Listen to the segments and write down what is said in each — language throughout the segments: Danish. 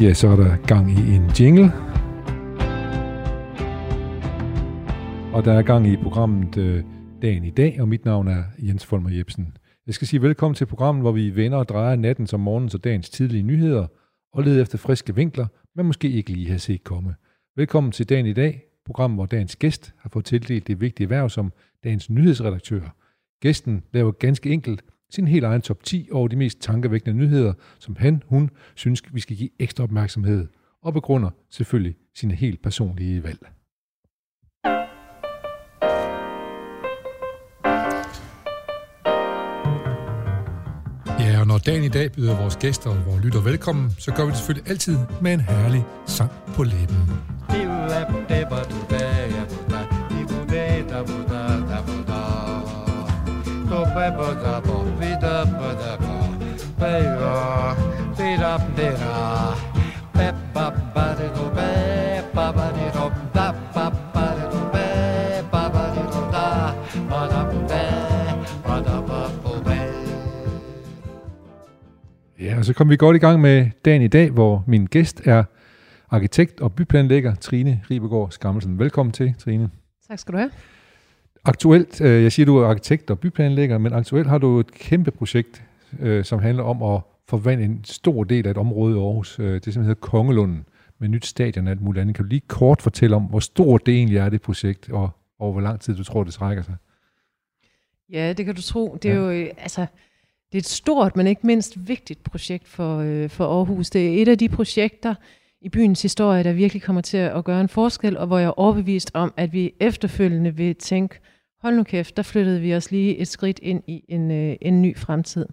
Ja, så er der gang i en jingle. Og der er gang i programmet øh, Dagen i dag, og mit navn er Jens Folmer Jebsen. Jeg skal sige velkommen til programmet, hvor vi vender og drejer natten som morgens og dagens tidlige nyheder, og leder efter friske vinkler, man måske ikke lige har set komme. Velkommen til Dagen i dag, programmet, hvor dagens gæst har fået tildelt det vigtige værv som dagens nyhedsredaktør. Gæsten laver ganske enkelt sin helt egen top 10 over de mest tankevækkende nyheder, som han, hun, synes, vi skal give ekstra opmærksomhed, og begrunder selvfølgelig sine helt personlige valg. Ja, og når dagen i dag byder vores gæster og vores lytter velkommen, så gør vi det selvfølgelig altid med en herlig sang på læben. Ja, og så kom vi godt i gang med dagen i dag, hvor min gæst er arkitekt og byplanlægger Trine Ribegaard Skammelsen. Velkommen til, Trine. Tak skal du have. Aktuelt, øh, jeg siger, du er arkitekt og byplanlægger, men aktuelt har du et kæmpe projekt, øh, som handler om at forvandle en stor del af et område i Aarhus. Øh, det som hedder Kongelunden, med nyt stadion og alt muligt andet. Kan du lige kort fortælle om, hvor stort det egentlig er, det projekt, og over hvor lang tid du tror, det trækker sig? Ja, det kan du tro. Det er ja. jo, øh, altså, det er et stort, men ikke mindst vigtigt projekt for, øh, for Aarhus. Det er et af de projekter i byens historie, der virkelig kommer til at gøre en forskel, og hvor jeg er overbevist om, at vi efterfølgende vil tænke, hold nu kæft, der flyttede vi os lige et skridt ind i en, øh, en ny fremtid.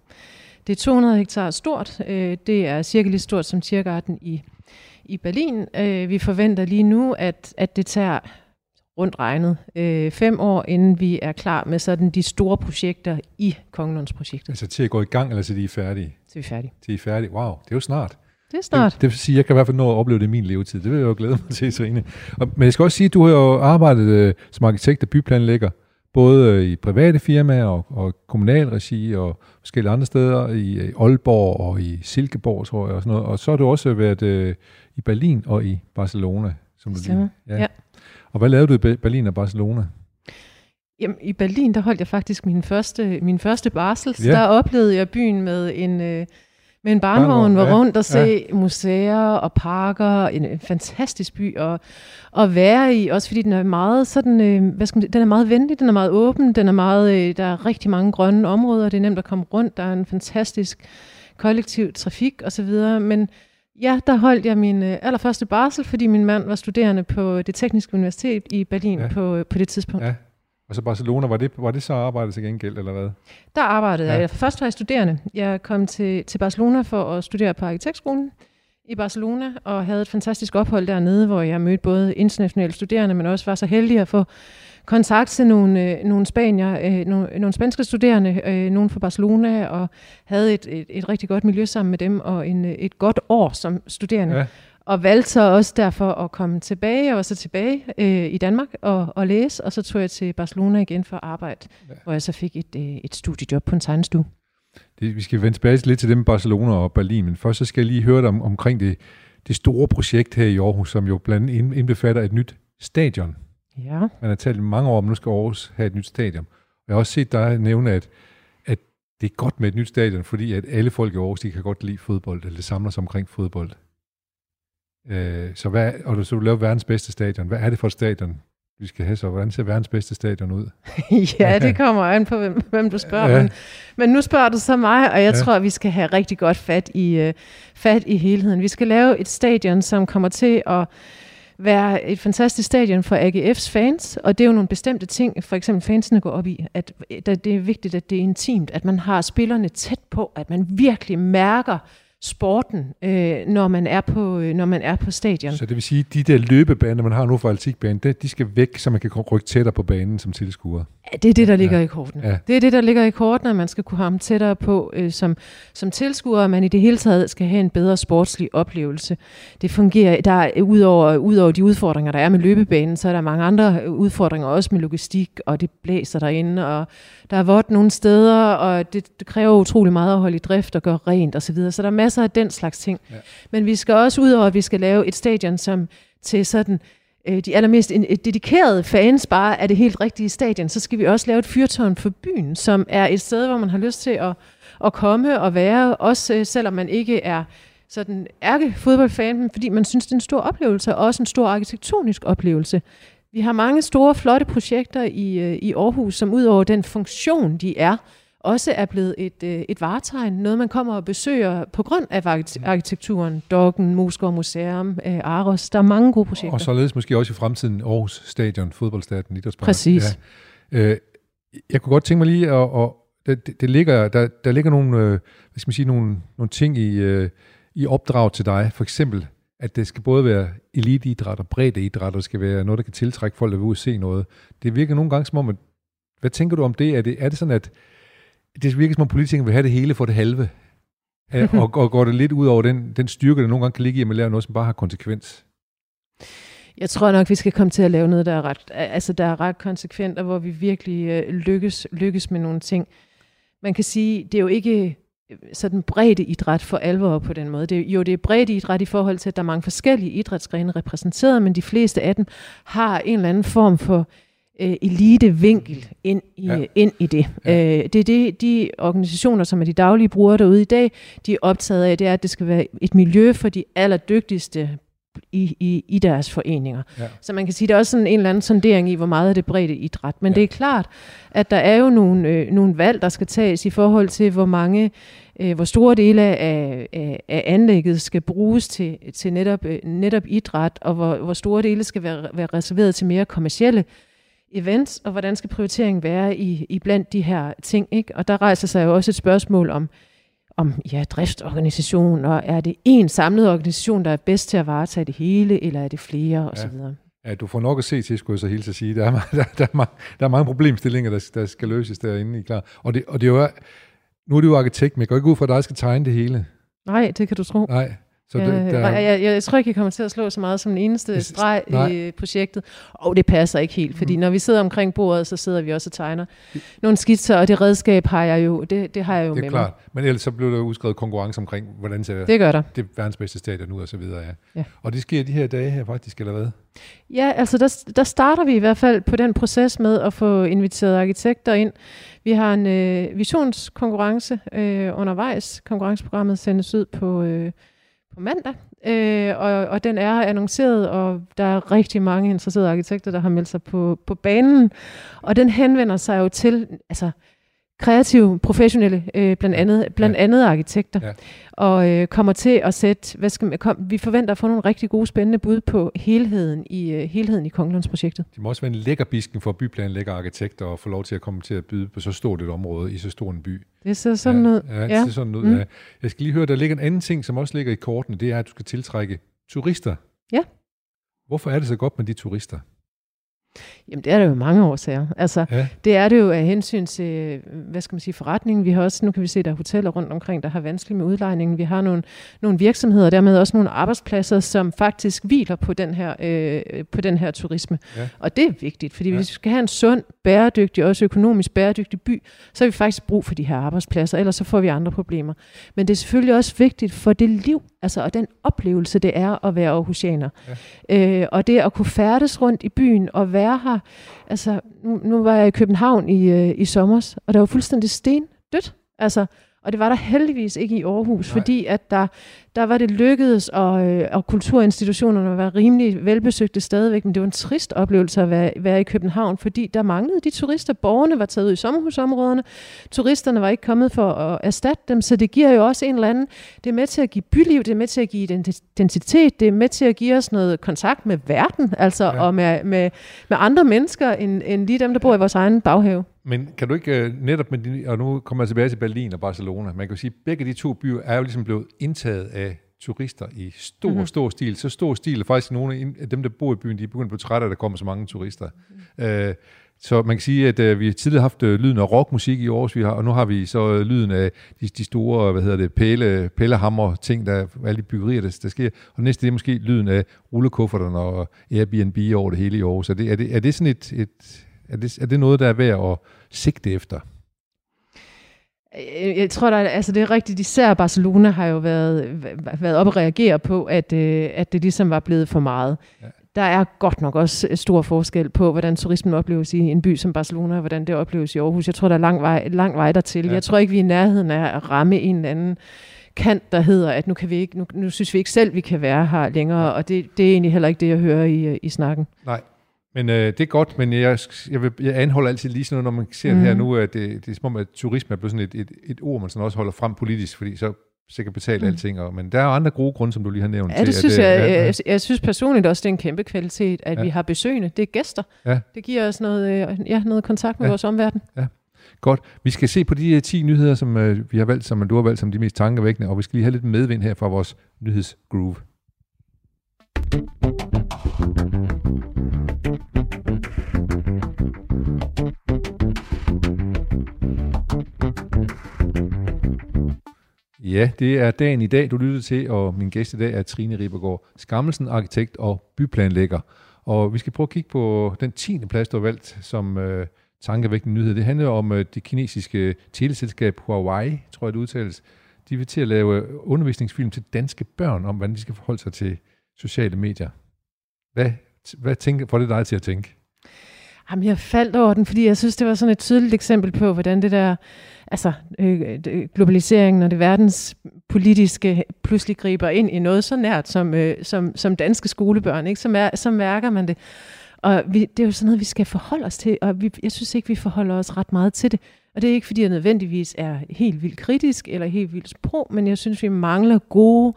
Det er 200 hektar stort. Øh, det er cirka lige stort som Tiergarten i, i Berlin. Øh, vi forventer lige nu, at, at det tager rundt regnet øh, fem år, inden vi er klar med sådan de store projekter i Kongelundsprojektet. Altså til at gå i gang, eller til de er færdige? Til vi er færdige. Til I er færdige. Wow, det er jo snart. Det er snart. Det, det vil sige, at jeg kan i hvert fald nå at opleve det i min levetid. Det vil jeg jo glæde mig til. Og, men jeg skal også sige, at du har jo arbejdet øh, som arkitekt og byplanlægger, både øh, i private firmaer og, og kommunalregi og forskellige andre steder, i, i Aalborg og i Silkeborg, tror jeg, og sådan noget. Og så har du også været øh, i Berlin og i Barcelona. Som du lige, Ja. Og hvad lavede du i Be- Berlin og Barcelona? Jamen, I Berlin, der holdt jeg faktisk min første, min første barsel. Ja. der oplevede jeg byen med en, øh, med en barnevogn, var ja, rundt og se museer og parker. En, en fantastisk by at, at være i, også fordi den er meget sådan, øh, hvad skal man, sige, den er meget venlig, den er meget åben, den er meget, øh, der er rigtig mange grønne områder, det er nemt at komme rundt, der er en fantastisk kollektiv trafik osv., men Ja, der holdt jeg min øh, allerførste barsel, fordi min mand var studerende på det tekniske universitet i Berlin Ja. ja. på, på det tidspunkt. Ja. Og så Barcelona, var det, var det så arbejdet til gengæld, eller hvad? Der arbejdede Ja. jeg. Først var jeg studerende. Jeg kom til, til Barcelona for at studere på arkitektskolen i Barcelona, og havde et fantastisk ophold dernede, hvor jeg mødte både internationale studerende, men også var så heldig at få kontakt til nogle, øh, nogle spanier, øh, nogle, nogle spanske studerende, øh, nogle fra Barcelona, og havde et, et, et rigtig godt miljø sammen med dem, og en, øh, et godt år som studerende. Ja. Og valgte så også derfor at komme tilbage. Jeg var så tilbage øh, i Danmark og, og læse, og så tog jeg til Barcelona igen for at arbejde, Ja. hvor jeg så fik et, øh, et studiejob på en tegnestue. Det, vi skal vende tilbage lidt til det med Barcelona og Berlin, men først så skal jeg lige høre dig om, omkring det, det store projekt her i Aarhus, som jo blandt andet ind- indbefatter et nyt stadion. Ja. Man har talt mange år om, at nu skal Aarhus have et nyt stadion. Jeg har også set dig nævne, at, at det er godt med et nyt stadion, fordi at alle folk i Aarhus, de kan godt lide fodbold, eller samler sig omkring fodbold. Øh, så hvad, og du, så du laver verdens bedste stadion. Hvad er det for et stadion, vi skal have så? Hvordan ser verdens bedste stadion ud? ja, det kommer an på, hvem, hvem du spørger. Ja. Men, men nu spørger du så mig, og jeg Ja. tror, at vi skal have rigtig godt fat i, uh, fat i helheden. Vi skal lave et stadion, som kommer til at være et fantastisk stadion for AGF's fans, og det er jo nogle bestemte ting, for eksempel fansene går op i, at det er vigtigt, at det er intimt, at man har spillerne tæt på, at man virkelig mærker sporten, øh, når, man er på, øh, når man er på stadion. Så det vil sige, at de der løbebaner, man har nu for atletikbanen, det- de skal væk, så man kan rykke tættere på banen som tilskuer. Ja, det er det, der ligger ja. i kortene. Ja. Det er det, der ligger i kortene, at man skal kunne ham tættere på øh, som, som tilskuer, og man i det hele taget skal have en bedre sportslig oplevelse. Det fungerer, der er udover, udover de udfordringer, der er med løbebanen, så er der mange andre øh, udfordringer, også med logistik, og det blæser derinde, og der er vådt nogle steder, og det, det kræver utrolig meget at holde i drift og gøre rent osv. Så, så der er masser masser af den slags ting. Ja. Men vi skal også ud over, at vi skal lave et stadion, som til sådan øh, de allermest dedikerede fans bare er det helt rigtige stadion, så skal vi også lave et fyrtårn for byen, som er et sted, hvor man har lyst til at, at komme og være, også øh, selvom man ikke er sådan ærke fodboldfan, fordi man synes, det er en stor oplevelse, og også en stor arkitektonisk oplevelse. Vi har mange store, flotte projekter i, øh, i Aarhus, som ud over den funktion, de er, også er blevet et, øh, et varetegn. Noget, man kommer og besøger på grund af arkitekturen. Dokken, Moskov Museum, øh, Aros. Der er mange gode projekter. Og således måske også i fremtiden Aarhus Stadion, fodboldstadion, Idrætspark. Præcis. Ja. Øh, jeg kunne godt tænke mig lige at... at det, det ligger, der, der ligger nogle, hvad skal man sige, nogle, nogle ting i, i opdrag til dig. For eksempel, at det skal både være eliteidræt og breddeidræt, og det skal være noget, der kan tiltrække folk, der vil ud og se noget. Det virker nogle gange som om, at, hvad tænker du om det? Er det, er det sådan, at det virker som om politikere vil have det hele for det halve, og, og går det lidt ud over den, den styrke, der nogle gange kan ligge i at man laver noget, som bare har konsekvens? Jeg tror nok, vi skal komme til at lave noget, der er ret, altså der er ret konsekvent, og hvor vi virkelig øh, lykkes, lykkes med nogle ting. Man kan sige, det er jo ikke øh, sådan bredde idræt for alvor på den måde. Det, jo, det er bredde idræt i forhold til, at der er mange forskellige idrætsgrene repræsenteret, men de fleste af dem har en eller anden form for øh, elite-vinkel ind i, ja. ind i det. Ja. Øh, det er det, de organisationer, som er de daglige brugere derude i dag, de er optaget af, det er, at det skal være et miljø for de allerdygtigste i, i, i deres foreninger. Ja. Så man kan sige, at der er også sådan en eller anden sondering i, hvor meget er det bredde idræt. Men ja. det er klart, at der er jo nogle, øh, nogle valg, der skal tages i forhold til, hvor mange øh, hvor store dele af, af, af anlægget skal bruges til, til netop, øh, netop idræt, og hvor, hvor store dele skal være, være reserveret til mere kommercielle events, og hvordan skal prioriteringen være i, i blandt de her ting. Ikke? Og der rejser sig jo også et spørgsmål om, om ja, driftsorganisation, og er det en samlet organisation, der er bedst til at varetage det hele, eller er det flere osv.? Ja. Ja, du får nok at se til, skulle jeg så hilse at sige. Der er, der, der, er, mange, der er mange problemstillinger, der, der skal løses derinde. I klar. Og, det, og det er jo, nu er du jo arkitekt, men jeg går ikke ud fra, at dig skal tegne det hele. Nej, det kan du tro. Nej, så det, der... jeg, jeg, jeg tror ikke, jeg kommer til at slå så meget som en eneste streg Nej. i projektet. Og det passer ikke helt, fordi mm. når vi sidder omkring bordet, så sidder vi også og tegner nogle skitser, og det redskab har jeg jo, det, det har jeg jo det er med klart. mig. Men ellers så blev der udskrevet konkurrence omkring, hvordan ser det gør der. det verdens bedste stadion ud og så videre. Ja. ja. Og det sker de her dage her faktisk, eller hvad? Ja, altså der, der starter vi i hvert fald på den proces med at få inviteret arkitekter ind. Vi har en øh, visionskonkurrence øh, undervejs. Konkurrenceprogrammet sendes ud på... Øh, på mandag, øh, og, og den er annonceret, og der er rigtig mange interesserede arkitekter, der har meldt sig på, på banen, og den henvender sig jo til, altså kreative, professionelle, øh, blandt andet, blandt ja. andet arkitekter, ja. og øh, kommer til at sætte, hvad skal man, kom, vi forventer at få nogle rigtig gode, spændende bud på helheden i øh, helheden i Kongelandsprojektet. Det må også være en lækker bisken for byplanlægger arkitekter at få lov til at komme til at byde på så stort et område i så stor en by. Det ser sådan ja, ud. Ja, det ja. ser sådan ud, mm. ja. Jeg skal lige høre, der ligger en anden ting, som også ligger i kortene, det er, at du skal tiltrække turister. Ja. Hvorfor er det så godt med de turister? Jamen det er det jo mange årsager. Altså, ja. det er det jo af hensyn til, hvad skal man sige, forretningen. Vi har også, nu kan vi se, der er hoteller rundt omkring, der har vanskeligt med udlejningen. Vi har nogle, nogle virksomheder, dermed også nogle arbejdspladser, som faktisk hviler på den her, øh, på den her turisme. Ja. Og det er vigtigt, fordi ja. hvis vi skal have en sund, bæredygtig, også økonomisk bæredygtig by, så har vi faktisk brug for de her arbejdspladser, ellers så får vi andre problemer. Men det er selvfølgelig også vigtigt for det liv, altså og den oplevelse, det er at være Aarhusianer. Ja. Øh, og det at kunne færdes rundt i byen og være her. Altså, nu, nu var jeg i København i, øh, i sommer, og der var fuldstændig sten dødt. Altså, og det var der heldigvis ikke i Aarhus, Nej. fordi at der, der var det lykkedes, og, øh, og kulturinstitutionerne var rimelig velbesøgte stadigvæk, men det var en trist oplevelse at være, være i København, fordi der manglede de turister. Borgerne var taget ud i sommerhusområderne, turisterne var ikke kommet for at erstatte dem, så det giver jo også en eller anden, det er med til at give byliv, det er med til at give identitet, det er med til at give os noget kontakt med verden, altså ja. og med, med, med andre mennesker, end, end lige dem, der bor i vores egen baghave. Men kan du ikke uh, netop med de, og nu kommer jeg tilbage til Berlin og Barcelona, man kan sige, at begge de to byer er jo ligesom blevet indtaget af turister i stor, mm-hmm. stor stil. Så stor stil, at faktisk nogle af dem, der bor i byen, de er begyndt at blive trætte, at der kommer så mange turister. Mm-hmm. Uh, så man kan sige, at uh, vi har tidligere haft uh, lyden af rockmusik i Aarhus, vi har, og nu har vi så uh, lyden af de, de store, hvad hedder det, pæle, pælehammer ting, der alle de byggerier, der, der sker. Og næste det er måske lyden af rullekufferterne og Airbnb over det hele i Aarhus. Er det, er det, er det sådan et, et er det, er det noget, der er værd at sigte efter? Øh, jeg tror, der, altså det er rigtigt, især Barcelona har jo været, været op og reagere på, at, øh, at det ligesom var blevet for meget. Ja. Der er godt nok også stor forskel på, hvordan turismen opleves i en by som Barcelona, og hvordan det opleves i Aarhus. Jeg tror, der er lang vej, lang vej dertil. Ja. Jeg tror ikke, vi er i nærheden af at ramme en eller anden kant, der hedder, at nu, kan vi ikke, nu, nu synes vi ikke selv, vi kan være her længere, og det, det er egentlig heller ikke det, jeg hører i, i snakken. Nej, men øh, det er godt, men jeg, jeg, vil, jeg anholder altid lige sådan noget, når man ser mm. det her mhm. nu, at det, det er som om, at turisme er blevet sådan et, et, et ord, man sådan også holder frem politisk, fordi så sikkert betale mm. alting. Og, men der er andre gode grunde, som du lige har nævnt. Ja, det til, synes at, jeg, ja, ja. jeg, jeg synes personligt også, det er en kæmpe kvalitet, at ja. vi har besøgende. Det er gæster. Ja. Det giver os noget, øh, ja, noget kontakt med ja. vores omverden. Ja. Godt. Vi skal se på de 10 øh, nyheder, som uh, vi har valgt, som du har valgt som de mest tankevækkende, og vi skal lige have lidt medvind her fra vores nyhedsgroove. Ja, det er dagen i dag, du lytter til, og min gæst i dag er Trine Ribergaard, Skammelsen, arkitekt og byplanlægger. Og vi skal prøve at kigge på den 10. plads, du har valgt som øh, tankevækkende nyhed. Det handler om øh, det kinesiske teleselskab Huawei, tror jeg det udtales. De vil til at lave øh, undervisningsfilm til danske børn om, hvordan de skal forholde sig til sociale medier. Hvad, hvad tænker, får det dig til at tænke? Jamen, jeg faldt over den, fordi jeg synes, det var sådan et tydeligt eksempel på, hvordan det der, altså øh, øh, globaliseringen og det verdenspolitiske pludselig griber ind i noget så nært som, øh, som, som danske skolebørn, ikke? Så, mær- så mærker man det. Og vi, det er jo sådan noget, vi skal forholde os til, og vi, jeg synes ikke, vi forholder os ret meget til det. Og det er ikke, fordi jeg nødvendigvis er helt vildt kritisk eller helt vildt pro, men jeg synes, vi mangler gode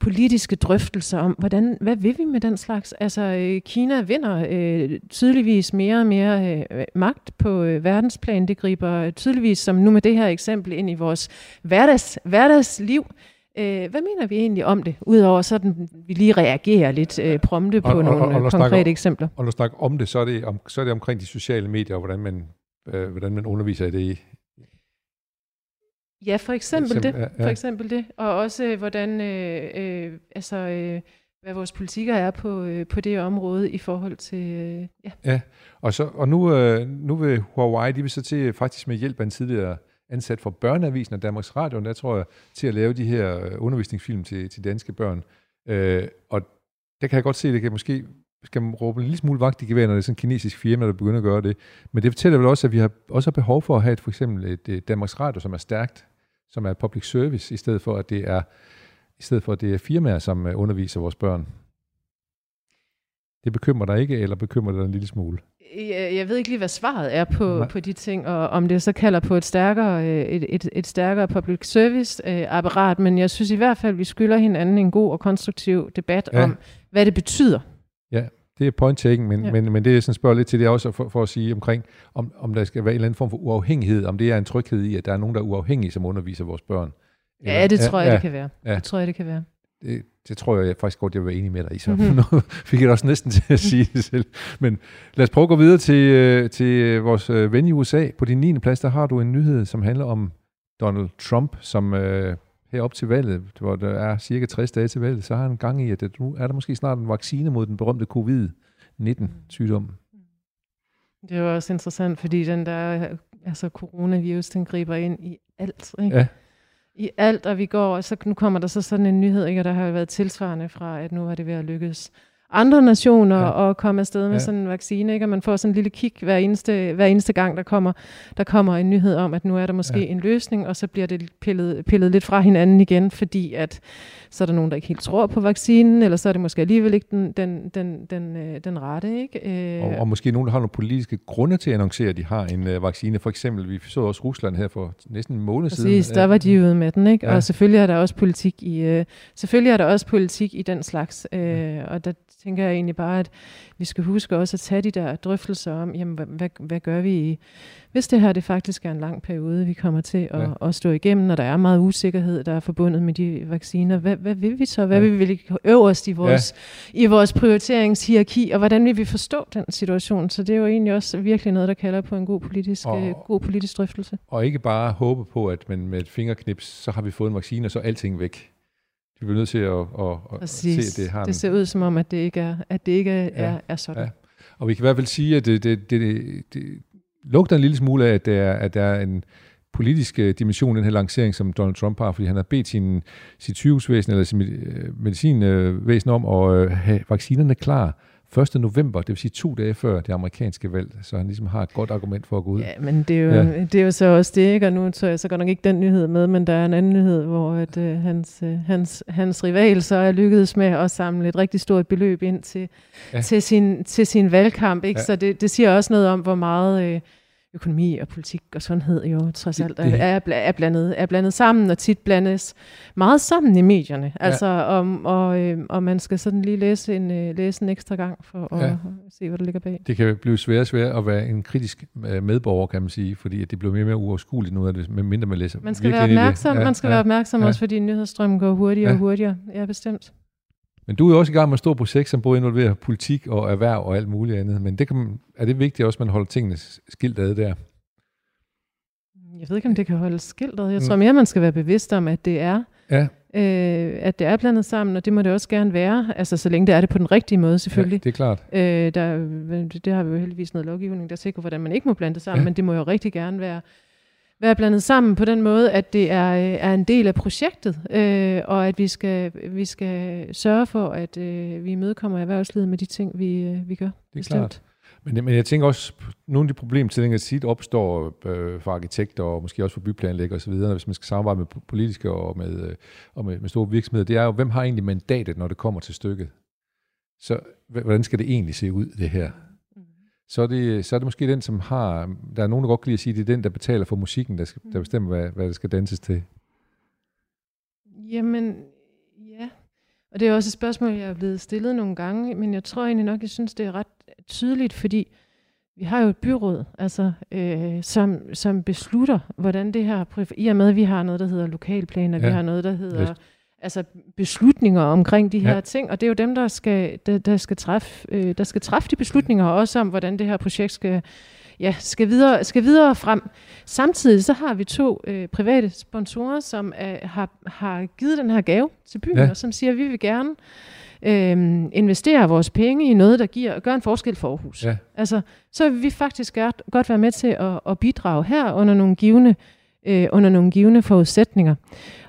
politiske drøftelser om, hvordan, hvad vil vi med den slags? Altså, øh, Kina vinder øh, tydeligvis mere og mere øh, magt på øh, verdensplan. Det griber tydeligvis, som nu med det her eksempel, ind i vores hverdags, hverdagsliv. Øh, hvad mener vi egentlig om det, udover sådan, vi lige reagerer lidt øh, prompte på og, nogle og, og, og konkrete snakker, eksempler? Og når du snakker om det, så er det, om, så er det omkring de sociale medier, og hvordan man, øh, hvordan man underviser i det i, Ja, for eksempel, for eksempel det. Ja, ja. For eksempel det. Og også øh, hvordan, øh, øh, altså, øh, hvad vores politikker er på, øh, på det område i forhold til, øh, ja. Ja, og, så, og nu, øh, nu vil Huawei, de vil så til faktisk med hjælp af en tidligere ansat for Børneavisen og Danmarks Radio, der tror jeg, til at lave de her øh, undervisningsfilm til, til danske børn. Øh, og der kan jeg godt se, det kan måske skal man råbe en lille smule vagt i gevær, når det er sådan en kinesisk firma, der begynder at gøre det. Men det fortæller vel også, at vi har også har behov for at have et, for eksempel et, et Danmarks Radio, som er stærkt, som er public service, i stedet for at det er, i stedet for at det er firmaer, som øh, underviser vores børn. Det bekymrer dig ikke, eller bekymrer dig en lille smule? Jeg, jeg ved ikke lige, hvad svaret er på, på de ting, og om det så kalder på et stærkere, øh, et, et, et stærkere public service øh, apparat, men jeg synes i hvert fald, vi skylder hinanden en god og konstruktiv debat ja. om, hvad det betyder Ja, det er point taken, men, ja. men, men det jeg sådan spørger lidt til, det er også for, for at sige omkring, om, om der skal være en eller anden form for uafhængighed, om det er en tryghed i, at der er nogen, der er uafhængige, som underviser vores børn. Eller, ja, det tror jeg, ja, det kan være. Ja. Det tror jeg, det kan være. Det, det tror jeg faktisk godt, jeg vil være enig med dig i, så mm-hmm. nu fik jeg også næsten til at sige det selv. Men lad os prøve at gå videre til, øh, til vores øh, ven i USA. På din 9. plads, der har du en nyhed, som handler om Donald Trump, som øh, op til valget, hvor der er cirka 60 dage til valget, så har han gang i, at nu er der måske snart en vaccine mod den berømte covid-19-sygdom. Det er jo også interessant, fordi den der altså coronavirus, den griber ind i alt. Ikke? Ja. I alt, og vi går, og så nu kommer der så sådan en nyhed, ikke? og der har været tilsvarende fra, at nu har det ved at lykkes andre nationer ja. at komme afsted med ja. sådan en vaccine, ikke? og man får sådan en lille kig hver eneste, hver eneste gang, der kommer, der kommer en nyhed om, at nu er der måske ja. en løsning, og så bliver det pillet, pillet lidt fra hinanden igen, fordi at så er der nogen, der ikke helt tror på vaccinen, eller så er det måske alligevel ikke den, den, den, den, øh, den rette. Ikke? Øh. Og, og måske nogen, der har nogle politiske grunde til at annoncere, at de har en uh, vaccine. For eksempel, vi så også Rusland her for næsten en måned Præcis, siden. Præcis, der var de ude med den. Ikke? Ja. Og selvfølgelig er der også politik i, uh, selvfølgelig er der også politik i den slags. Uh, ja. Og der tænker jeg egentlig bare, at vi skal huske også at tage de der drøftelser om, jamen, hvad, hvad, hvad gør vi i hvis det her det faktisk er en lang periode, vi kommer til at, ja. at stå igennem, og der er meget usikkerhed, der er forbundet med de vacciner, hvad, hvad vil vi så? Hvad ja. vil vi ligge øverst i vores, ja. i vores prioriteringshierarki, og hvordan vil vi forstå den situation? Så det er jo egentlig også virkelig noget, der kalder på en god politisk, og, øh, god politisk drøftelse. Og ikke bare håbe på, at man med et fingerknips, så har vi fået en vaccine, og så er alting væk. Vi bliver nødt til at, at, at se, at det har Det ser ud som om, at det ikke er, at det ikke er, ja. er, er sådan. Ja. Og vi kan i hvert fald sige, at det, det, det, det, lugter en lille smule af, at der, at der er en politiske dimension, den her lancering, som Donald Trump har, fordi han har bedt sin, sit sygehusvæsen eller sin medicinvæsen om at have vaccinerne klar 1. november, det vil sige to dage før det amerikanske valg, så han ligesom har et godt argument for at gå ud. Ja, men det er jo, ja. det er jo så også det, ikke? og nu tror jeg så godt nok ikke den nyhed med, men der er en anden nyhed, hvor at, uh, hans, uh, hans, hans rival så er lykkedes med at samle et rigtig stort beløb ind til, ja. til, sin, til sin valgkamp. Ikke? Ja. Så det, det siger også noget om, hvor meget... Uh, økonomi og politik og sundhed jo trods alt er, er, er, blandet, er blandet sammen, og tit blandes meget sammen i medierne. Altså, ja. om, og, øh, og man skal sådan lige læse en, øh, læse en ekstra gang for at ja. se, hvad der ligger bag. Det kan blive svært og svært at være en kritisk øh, medborger, kan man sige, fordi det bliver mere og mere uoverskueligt nu, af det, mindre man læser. Man skal være opmærksom, ja, man skal ja, være opmærksom ja. også, fordi nyhedsstrømmen går hurtigere ja. og hurtigere. Ja, bestemt. Men du er jo også i gang med et stort projekt, som både involverer politik og erhverv og alt muligt andet. Men det kan, er det vigtigt også, at man holder tingene skilt ad der? Jeg ved ikke, om det kan holde skilt ad. Jeg mm. tror mere, man skal være bevidst om, at det er ja. øh, at det er blandet sammen, og det må det også gerne være. Altså, så længe det er det på den rigtige måde, selvfølgelig. Ja, det er klart. Øh, der, det har vi jo heldigvis noget lovgivning, der sikrer, hvordan man ikke må blande det sammen, ja. men det må jo rigtig gerne være være blandet sammen på den måde, at det er, øh, er en del af projektet, øh, og at vi skal, vi skal sørge for, at øh, vi imødekommer erhvervslivet med de ting, vi, øh, vi gør. Det er bestemt. klart. Men, men jeg tænker også, nogle af de problemstillinger tit opstår øh, for arkitekter og måske også for byplanlægger osv., hvis man skal samarbejde med politikere og med, øh, og med, med store virksomheder, det er jo, hvem har egentlig mandatet, når det kommer til stykket? Så hvordan skal det egentlig se ud, det her? Så er, det, så er det måske den, som har... Der er nogen, der godt kan lide at sige, at det er den, der betaler for musikken, der, skal, der bestemmer, hvad, hvad der skal danses til. Jamen, ja. Og det er også et spørgsmål, jeg er blevet stillet nogle gange, men jeg tror egentlig nok, jeg synes, det er ret tydeligt, fordi vi har jo et byråd, altså, øh, som, som beslutter, hvordan det her... I og med, at vi har noget, der hedder lokalplaner, ja. vi har noget, der hedder... Yes altså beslutninger omkring de her ja. ting, og det er jo dem, der skal, der, der skal, træffe, øh, der skal træffe de beslutninger, også om, hvordan det her projekt skal, ja, skal, videre, skal videre frem. Samtidig så har vi to øh, private sponsorer, som øh, har, har givet den her gave til byen, ja. og som siger, at vi vil gerne øh, investere vores penge i noget, der giver gør en forskel for Aarhus. Ja. Altså, så vil vi faktisk godt, godt være med til at, at bidrage her under nogle givende, øh, under nogle givende forudsætninger.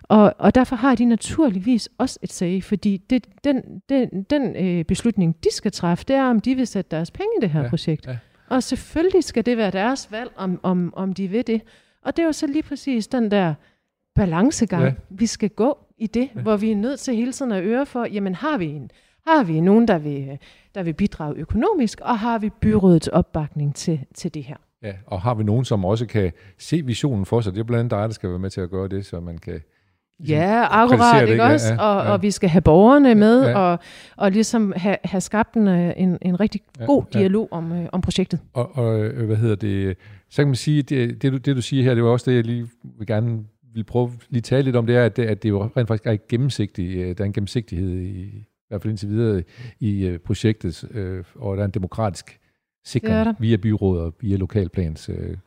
Og, og derfor har de naturligvis også et sag, fordi det, den, den, den øh, beslutning, de skal træffe, det er, om de vil sætte deres penge i det her ja, projekt. Ja. Og selvfølgelig skal det være deres valg, om, om, om de vil det. Og det er jo så lige præcis den der balancegang, ja. vi skal gå i det, ja. hvor vi er nødt til hele tiden at øre for, jamen har vi en, har vi nogen, der vil, der vil bidrage økonomisk, og har vi byrådets opbakning til, til det her? Ja, og har vi nogen, som også kan se visionen for sig? Det er blandt andet dig, der skal være med til at gøre det, så man kan Ja, akkurat, ikke, ikke også? Ja, ja, og, ja. og vi skal have borgerne med, ja, ja. Og, og ligesom have, have skabt en, en, en rigtig ja, god ja. dialog om, øh, om projektet. Og, og øh, hvad hedder det, så kan man sige, det, det, du, det du siger her, det var også det, jeg lige vil gerne vil prøve lige tale lidt om, det er, at det, at det jo rent faktisk er gennemsigtigt, øh, der er en gennemsigtighed i, i hvert fald indtil videre i projektet, øh, og der er en demokratisk sikring via byrådet og via lokalplans. Øh,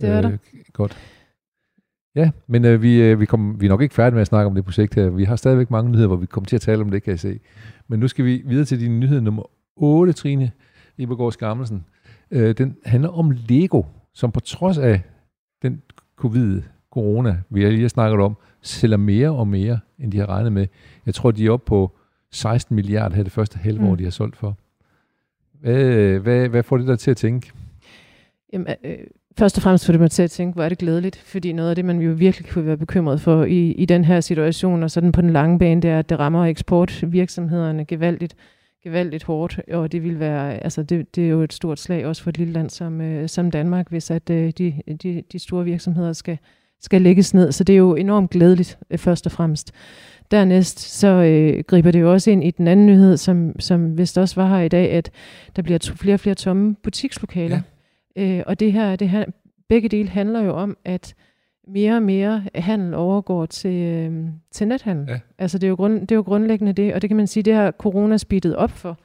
det er der. Øh, godt. Ja, men øh, vi, øh, vi, kom, vi er nok ikke færdige med at snakke om det projekt her. Vi har stadigvæk mange nyheder, hvor vi kommer til at tale om det, kan jeg se. Men nu skal vi videre til din nyhed nummer 8, Trine Ibergaard Skammelsen. Øh, den handler om Lego, som på trods af den covid, corona, vi lige har snakket om, sælger mere og mere, end de har regnet med. Jeg tror, de er oppe på 16 milliarder her det første halve år, mm. de har solgt for. Hvad, hvad, hvad får det der til at tænke? Jamen, øh, øh, Først og fremmest får det mig til at tænke, hvor er det glædeligt, fordi noget af det, man jo virkelig kunne være bekymret for i, i den her situation, og sådan på den lange bane, det er, at det rammer eksportvirksomhederne gevaldigt, gevaldigt hårdt, og det vil være, altså det, det er jo et stort slag også for et lille land som, øh, som Danmark, hvis at øh, de, de, de store virksomheder skal, skal lægges ned. Så det er jo enormt glædeligt, øh, først og fremmest. Dernæst så øh, griber det jo også ind i den anden nyhed, som, som vist også var her i dag, at der bliver to, flere og flere tomme butikslokaler. Ja Øh, og det her, det her, begge dele handler jo om, at mere og mere handel overgår til, øh, til nethandel. Ja. Altså det er, jo grund, det er jo grundlæggende det, og det kan man sige, det har corona speedet op for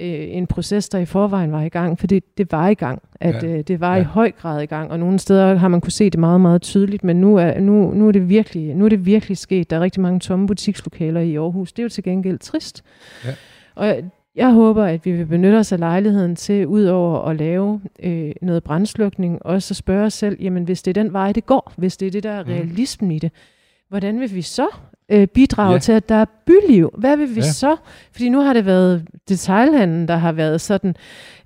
øh, en proces, der i forvejen var i gang, for det, det var i gang, at ja. øh, det var ja. i høj grad i gang, og nogle steder har man kunne se det meget, meget tydeligt, men nu er, nu, nu er, det, virkelig, nu er det virkelig sket. Der er rigtig mange tomme butikslokaler i Aarhus. Det er jo til gengæld trist. Ja. Og Jeg håber, at vi vil benytte os af lejligheden til, udover at lave øh, noget brændslukning, også at spørge os selv, jamen hvis det er den vej, det går, hvis det er det, der er Mhm. realismen i det, hvordan vil vi så øh, bidrage Ja. til, at der er byliv? Hvad vil vi Ja. så? Fordi nu har det været detailhandlen, der har været sådan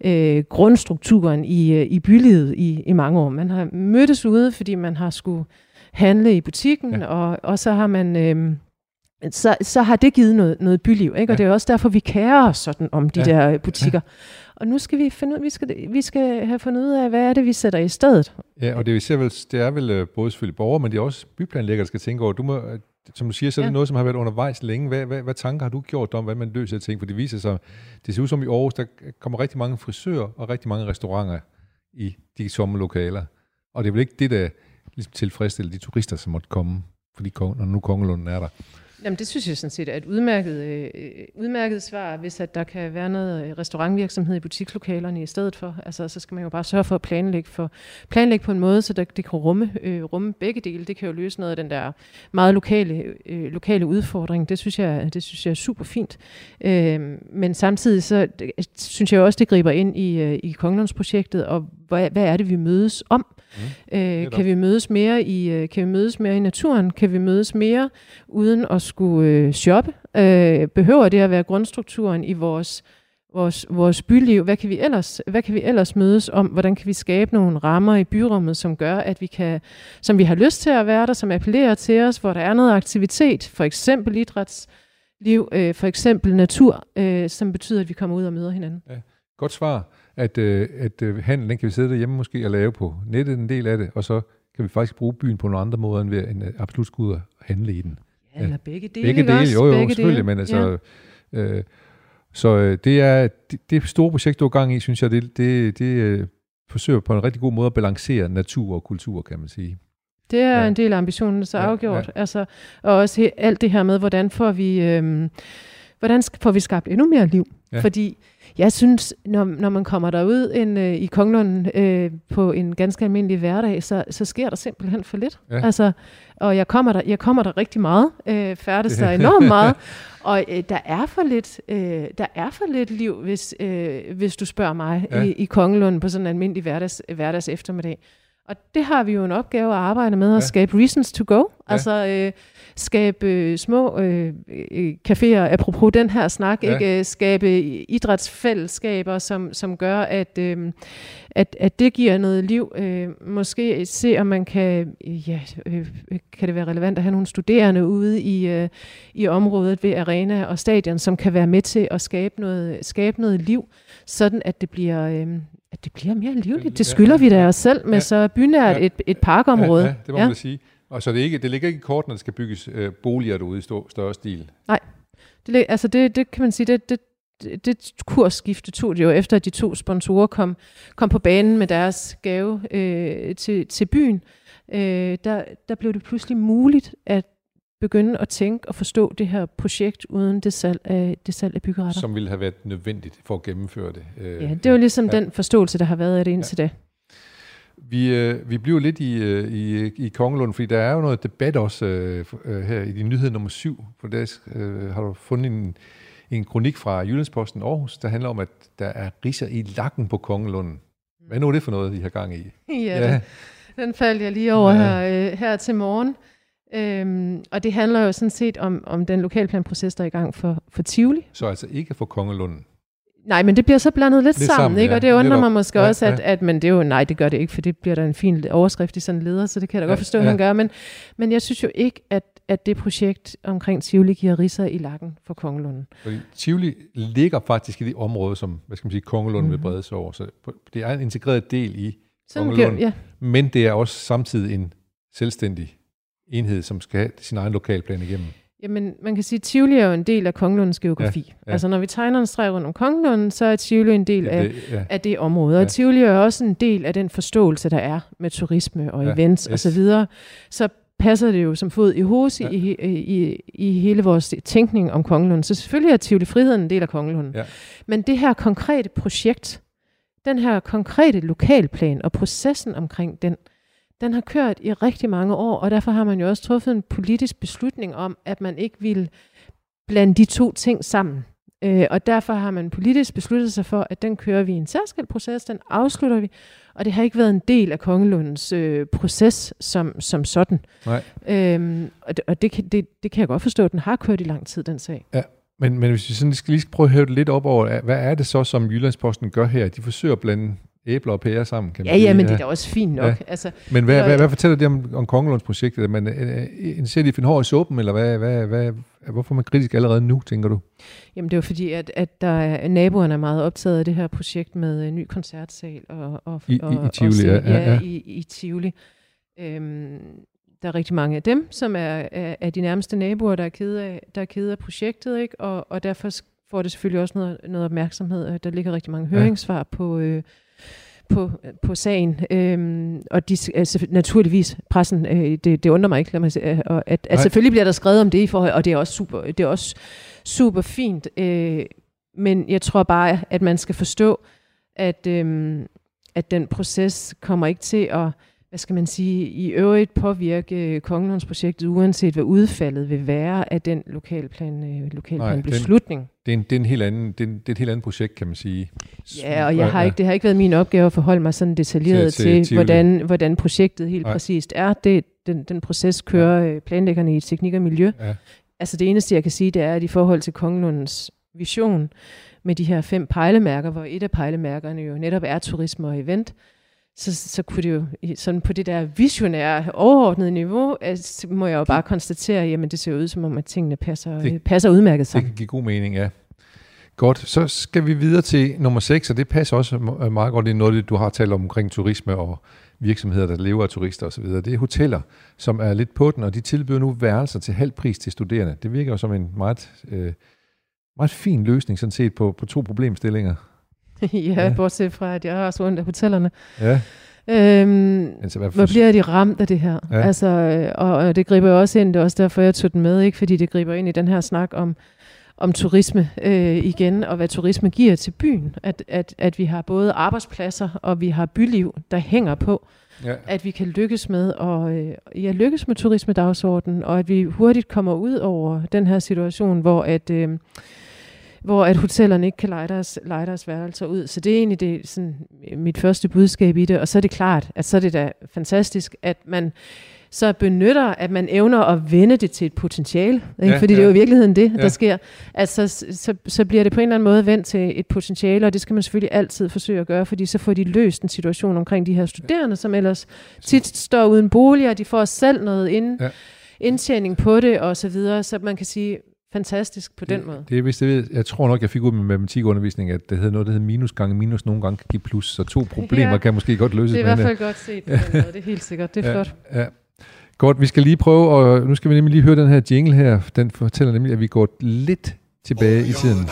øh, grundstrukturen i, øh, i bylivet i, i mange år. Man har mødtes ude, fordi man har skulle handle i butikken, ja. og, og så har man... Øh, så, så har det givet noget, noget byliv, ikke? og Ja. det er også derfor, vi kærer os sådan om de Ja. ja. der øh, butikker. Og nu skal vi finde ud, vi skal, vi skal have fundet ud af, hvad er det, vi sætter i stedet. Ja, og det, vi ser vel, det er vel øh, både selvfølgelig borgere, men det er også byplanlæggere, der skal tænke over. Du må, øh, som du siger, så er det Ja. noget, som har været undervejs længe. Hvad, hvad, hvad tanker har du gjort om, hvad man løser ting? For det viser sig, det ser ud som i Aarhus, der kommer rigtig mange frisører og rigtig mange restauranter i de tomme lokaler. Og det er vel ikke det, der ligesom tilfredsstiller de turister, som måtte komme, fordi når nu Kongelunden er der. Jamen det synes jeg sådan set er et udmærket, øh, øh udmærket svar, hvis at der kan være noget øh, restaurantvirksomhed i butikslokalerne i stedet for. Altså så skal man jo bare sørge for at planlægge, for, planlægge på en måde, så der, det kan rumme, øh, rumme begge dele. Det kan jo løse noget af den der meget lokale, øh, lokale udfordring. Det synes, jeg, det synes jeg er super fint. Øh, men samtidig så det, synes jeg også, det griber ind i, øh, i Kongelundsprojektet, og hvad, hvad er det, vi mødes om? Mm. Øh, kan vi mødes mere i øh, kan vi mødes mere i naturen? Kan vi mødes mere uden at skulle øh, shoppe? Øh, behøver det at være grundstrukturen i vores vores, vores byliv? Hvad kan, vi ellers, hvad kan vi ellers mødes om? Hvordan kan vi skabe nogle rammer i byrummet, som gør, at vi kan, som vi har lyst til at være der, som appellerer til os, hvor der er noget aktivitet, for eksempel idrætsliv, øh, for eksempel natur, øh, som betyder, at vi kommer ud og møder hinanden. Godt svar, at, øh, at øh, handlen den kan vi sidde derhjemme måske og lave på nettet en del af det, og så kan vi faktisk bruge byen på nogle andre måder, end ved at absolut skulle ud og handle i den. Ja, eller begge dele. Begge ikke dele, også? jo jo, Begge selvfølgelig, dele. men altså... Ja. Øh, så øh, det er det, det store projekt, du er gang i, synes jeg, det, det, det øh, forsøger på en rigtig god måde at balancere natur og kultur, kan man sige. Det er Ja. en del af ambitionen, så Ja, afgjort. Ja. Altså, og også he, alt det her med, hvordan får vi, øhm, hvordan får vi skabt endnu mere liv? Ja. Fordi jeg synes, når, når man kommer derud en, øh, i Kongelunden øh, på en ganske almindelig hverdag, så, så sker der simpelthen for lidt. Ja. Altså, og jeg kommer der, jeg kommer der rigtig meget, øh, færdes der enormt meget, og øh, der er for lidt, øh, der er for lidt liv, hvis, øh, hvis du spørger mig, Ja. i, i Kongelunden på sådan en almindelig hverdags, hverdags eftermiddag. Og det har vi jo en opgave at arbejde med, at Ja. skabe reasons to go. Ja. Altså øh, skabe øh, små øh, øh, caféer, apropos den her snak, Ja. ja. ikke? Øh, skabe idrætsfællesskaber, som, som gør, at, øh, at, at det giver noget liv. Øh, måske se, om man kan, ja, øh, kan det være relevant at have nogle studerende ude i, øh, i området ved arena og stadion, som kan være med til at skabe noget, skabe noget liv, sådan at det bliver... Øh, at det bliver mere livligt. Det Ja, skylder ja, vi da ja. os selv med Ja. så bynært Ja. et, et parkområde. Ja, ja det må man da sige. Og så det, ikke, det ligger ikke i kort, når der skal bygges øh, boliger derude i stor, større stil. Det, lig- altså det, det kan man sige, det, det, det, det kursskifte tog det jo efter, at de to sponsorer kom, kom på banen med deres gave øh, til, til byen. Øh, der, der blev det pludselig muligt at begynde at tænke og forstå det her projekt uden det salg af, det salg af byggeretter. som ville have været nødvendigt for at gennemføre det. Øh, Ja, det var ligesom ja. den forståelse, der har været af det indtil ja. da. Vi, øh, vi bliver lidt i, øh, i, i Kongelund, fordi der er jo noget debat også øh, øh, her i din nyhed nummer syv. For der øh, har du fundet en, en kronik fra Jyllandsposten Aarhus, der handler om, at der er riser i lakken på Kongelunden. Hvad nu er det for noget, I har gang i? Ja, ja. Den, den faldt jeg lige over ja. her, øh, her til morgen. Øhm, og det handler jo sådan set om, om den lokalplanproces, der er i gang for, for Tivoli. Så altså ikke for Kongelunden. Nej, men det bliver så blandet lidt, Lidt sammen, sammen, ikke? ja. og det undrer Netop. mig måske Ja, også, at, ja. at men det er jo, nej, det gør det ikke, for det bliver der en fin overskrift i sådan en leder, så det kan jeg da Ja, godt forstå, ja. han gør. Men, men jeg synes jo ikke, at, at det projekt omkring Tivoli giver riser i lakken for Kongelunden. Fordi Tivoli ligger faktisk i det område, som hvad skal man sige, Kongelunden mm. vil Mhm. brede sig over. Så det er en integreret del i, Sådan Kongelunden. giver, ja, men det er også samtidig en selvstændig enhed, som skal have sin egen lokalplan igennem. Jamen, man kan sige, at Tivoli er jo en del af Kongelundens geografi. Ja, Ja, ja. ja. Altså, når vi tegner en streg rundt om Kongelunden, så er Tivoli en del af, det, ja. af det område. Og Ja. Tivoli er også en del af den forståelse, der er med turisme og Ja, events yes. og så videre. Så passer det jo som fod i hose Ja. ja. i, i, i hele vores tænkning om Kongelunden. Så selvfølgelig er Tivoli Friheden en del af Kongelunden. Ja. Men det her konkrete projekt, den her konkrete lokalplan og processen omkring den, den har kørt i rigtig mange år, og derfor har man jo også truffet en politisk beslutning om, at man ikke vil blande de to ting sammen. Øh, og derfor har man politisk besluttet sig for, at den kører vi i en særskilt proces, den afslutter vi, og det har ikke været en del af Kongelundens øh, proces som, som sådan. Nej. Øhm, og det, og det, kan, det, det kan jeg godt forstå, at den har kørt i lang tid, den sag. Ja, men, men hvis vi sådan skal lige prøve at hæve det lidt op over, hvad er det så, som Jyllandsposten gør her? De forsøger at blande æbler og pærer sammen, kan man Ja, sige. ja, men det er da også fint nok. Ja. Altså, Men hvad, hvad, hvad fortæller det om, om Kongelundsprojektet? Er man øh, en ser de finde hår i suppen, eller hvad, hvad, hvad, hvorfor er man kritisk allerede nu, tænker du? Jamen det var fordi, at, at der er, naboerne er meget optaget af det her projekt med en ny koncertsal. Og, og, I- i- og, i Tivoli, og, ja, ja, ja. I, i Tivoli. Øhm, der er rigtig mange af dem, som er, er, er de nærmeste naboer, der er kede af, der er kede af projektet, ikke? Og, og derfor får det selvfølgelig også noget, noget opmærksomhed. Der ligger rigtig mange Ja. høringssvar på, øh, på, på sagen. Øhm, og de, altså, naturligvis, pressen, øh, det, det undrer mig ikke, lad mig sige, øh, og at, at Nej. selvfølgelig bliver der skrevet om det i forhold, og det er også super, det er også super fint. Øh, men jeg tror bare, at man skal forstå, at, øhm, at den proces kommer ikke til at, hvad skal man sige, i øvrigt påvirke øh, Kongelundsprojektet, uanset hvad udfaldet vil være af den lokalplan, øh, Nej, lokalplan den- beslutning. Det er, en, det, er en helt anden, det, er, en- det er et helt andet projekt, kan man sige. Ja, og jeg har ikke, det har ikke været min opgave at forholde mig sådan detaljeret Til- til, til hvordan, hvordan projektet helt Nej. Nej. præcist er. Det, den, den proces kører ja. planlæggerne i teknik og miljø. Ja. Altså det eneste, jeg kan sige, det er, at i forhold til Kongelundens vision med de her fem pejlemærker, hvor et af pejlemærkerne jo netop er turisme og event, så, så kunne det jo sådan på det der visionære, overordnede niveau, altså, må jeg jo bare konstatere, jamen det ser ud som om, at tingene passer, Det- det, passer udmærket Det sammen. kan give god mening, ja. Godt, så skal vi videre til nummer 6, og det passer også m- meget godt ind i noget, det, du har talt om omkring turisme og virksomheder, der lever af turister osv. Det er hoteller, som er lidt på den, og de tilbyder nu værelser til halv pris til studerende. Det virker jo som en meget, øh, meget fin løsning, sådan set, på, på to problemstillinger. Ja, Ja. bortset fra, at jeg har også ondt af hotellerne. Ja, Øhm, altså hvad hvor bliver de ramt af det her? Ja. Altså, øh, og, og det griber jo også ind, det er også derfor, jeg tog den med, ikke? fordi det griber ind i den her snak om, om turisme øh, igen, og hvad turisme giver til byen. At, at, at vi har både arbejdspladser, og vi har byliv, der hænger på, ja. at vi kan lykkes med at øh, ja, lykkes med turismedagsordenen, og at vi hurtigt kommer ud over den her situation, hvor at, øh, hvor at hotellerne ikke kan lege deres, lege deres værelser ud. Så det er egentlig det, sådan, mit første budskab i det. Og så er det klart, at så er det da fantastisk, at man så benytter, at man evner at vende det til et potentiale. Ikke? Ja, Fordi det er ja. jo i virkeligheden det, der Ja. sker. At så, så, så bliver det på en eller anden måde vendt til et potentiale, og det skal man selvfølgelig altid forsøge at gøre, fordi så får de løst en situation omkring de her studerende, som ellers tit står uden bolig, og de får selv noget ind, Ja. ja. indtjening på det, og så videre. Så man kan sige, fantastisk på den måde. Det er vist, det ved, jeg tror nok, jeg fik ud med matematikundervisning, at det hedder noget, der hedder minus gange minus, nogle gange kan give plus, så to problemer Ja. kan måske godt løses Det er i hvert det. fald godt set på den måde. Det er helt sikkert. Det er Ja. flot. Ja. Godt, vi skal lige prøve, og nu skal vi nemlig lige høre den her jingle her. Den fortæller nemlig, at vi går lidt tilbage i tiden.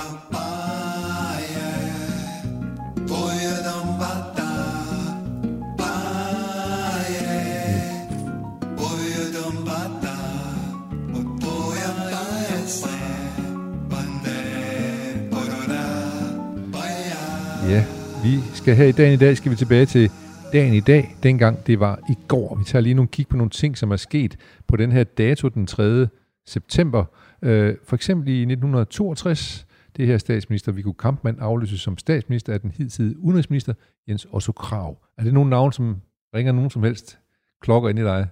Vi skal her i dagen i dag, skal vi tilbage til dagen i dag, dengang det var i går. Vi tager lige nogle kig på nogle ting, som er sket på den her dato, den 3. september. Øh, for eksempel i 1962, det her statsminister Viggo Kampmann afløses som statsminister af den hidtidige udenrigsminister Jens Otto Krav. Er det nogle navn, som ringer nogen som helst klokker ind i dig?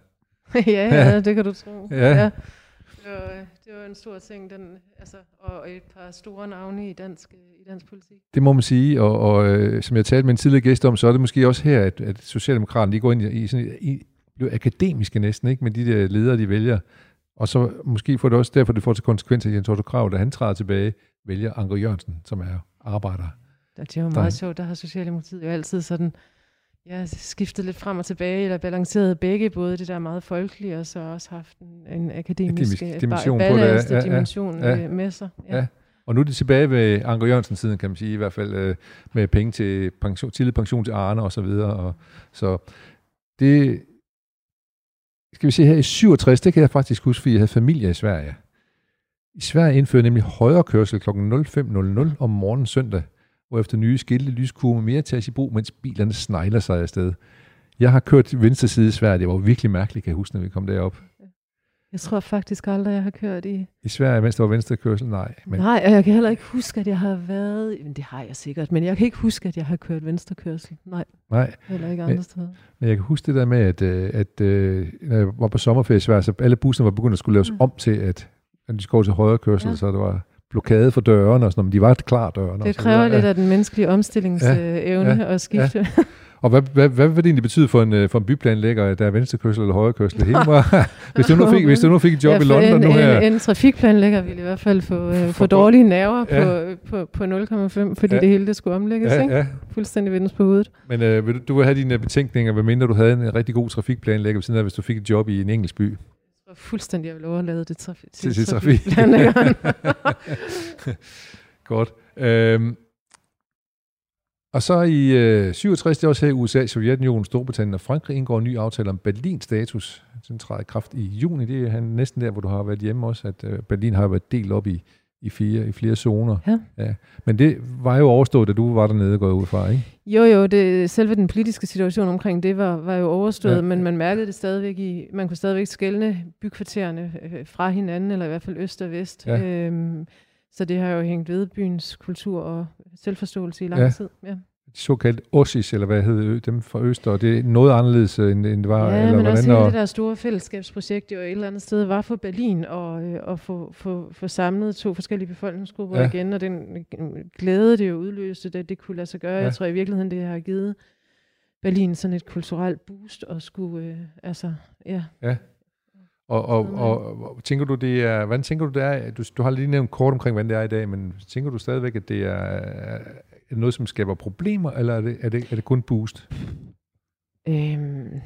ja, ja, det kan du tro. Ja. Det, var, det var en stor ting, den, altså, og et par store navne i dansk, i dansk politik. Det må man sige, og, og øh, som jeg talte med en tidligere gæst om, så er det måske også her, at, at Socialdemokraterne de går ind i, i, sådan, i bliver akademiske næsten, ikke med de der ledere, de vælger. Og så måske får det også derfor, det får til konsekvens, at Jens Otto Krav, da han træder tilbage, vælger Anker Jørgensen, som er arbejder. Det er jo Der- meget sjovt, der har Socialdemokratiet jo altid sådan, ja, skiftet lidt frem og tilbage, eller balanceret begge, både det der meget folkelige, og så også haft en, en akademisk, Akademisk øh, dimension ba- på det, ja, ja, ja. dimension Ja. øh, med sig. Ja. Og nu er de tilbage ved Anker Jørgensen siden, kan man sige, i hvert fald øh, med penge til pension, tidlig pension til Arne og så videre. Og, så det skal vi se her i 67, det kan jeg faktisk huske, fordi jeg havde familie i Sverige. I Sverige indfører nemlig højre kørsel kl. 05.00 om morgenen søndag, efter nye skilte lyskurve mere tages i brug, mens bilerne snegler sig afsted. Jeg har kørt venstre side Sverige, det var virkelig mærkeligt, kan jeg huske, når vi kom derop. Jeg tror faktisk aldrig, jeg har kørt i... I Sverige, mens det var venstre kørsel? Nej. Men... Nej, og jeg kan heller ikke huske, at jeg har været... Men det har jeg sikkert, men jeg kan ikke huske, at jeg har kørt venstre kørsel. Nej. Nej. Heller ikke andre men, steder. Men jeg kan huske det der med, at, øh, at, at når jeg var på sommerferie i Sverige, så alle busserne var begyndt at skulle laves mm. om til, at, at de skulle til højre kørsel, ja. så det var blokade for dørene og sådan noget, men de var klar dørene. Det kræver lidt af den menneskelige omstillingsevne ja, ja, at skifte. Ja. Og hvad, hvad, hvad vil det egentlig betyde for en, øh, for en byplanlægger, der er venstrekørsel eller højrekørsel? Hele var, hvis, du nu fik, hvis du nu fik et job ja, i London en, nu her... En, en trafikplanlægger ville i hvert fald få, uh, få dårlige nerver ja. på, på, på 0,5, fordi ja. det hele det skulle omlægges. Ja, ikke? Ja. Fuldstændig vendes på hovedet. Men uh, vil du, du vil have dine betænkninger, hvad mindre du havde en rigtig god trafikplanlægger, ved siden af, hvis du fik et job i en engelsk by? Fuldstændig, jeg vil overlade det traf- til, til trafik. Godt. Øhm, og så i øh, 67, det er også her i USA, Sovjetunionen, Storbritannien og Frankrig indgår en ny aftale om Berlins status. Den træder i kraft i juni. Det er næsten der, hvor du har været hjemme også, at øh, Berlin har været delt op i, i, fire, i flere zoner. Ja. ja. Men det var jo overstået, da du var dernede gået ud fra, ikke? Jo, jo, det, selve den politiske situation omkring det var, var jo overstået, ja. men man mærkede det stadigvæk i, man kunne stadigvæk skælne bykvartererne øh, fra hinanden, eller i hvert fald øst og vest. Ja. Øhm, så det har jo hængt ved byens kultur og selvforståelse i lang ja. tid. Ja de såkaldte OSIS, eller hvad hedder dem fra Øst, og det er noget anderledes, øh, end, end det var? Ja, eller men hvordan, også hele det der store fællesskabsprojekt, jo et eller andet sted var for Berlin, og, øh, og få, få, få samlet to forskellige befolkningsgrupper ja. igen, og den glæde, det jo udløste, at det kunne lade sig gøre. Ja. Jeg tror i virkeligheden, det har givet Berlin sådan et kulturelt boost, og skulle, øh, altså, ja. Ja. Og, og, og, og tænker du, det er, hvordan tænker du, det er, du, du har lige nævnt kort omkring, hvordan det er i dag, men tænker du stadigvæk, at det er det noget, som skaber problemer, eller er det, er det, er det kun boost? Øhm,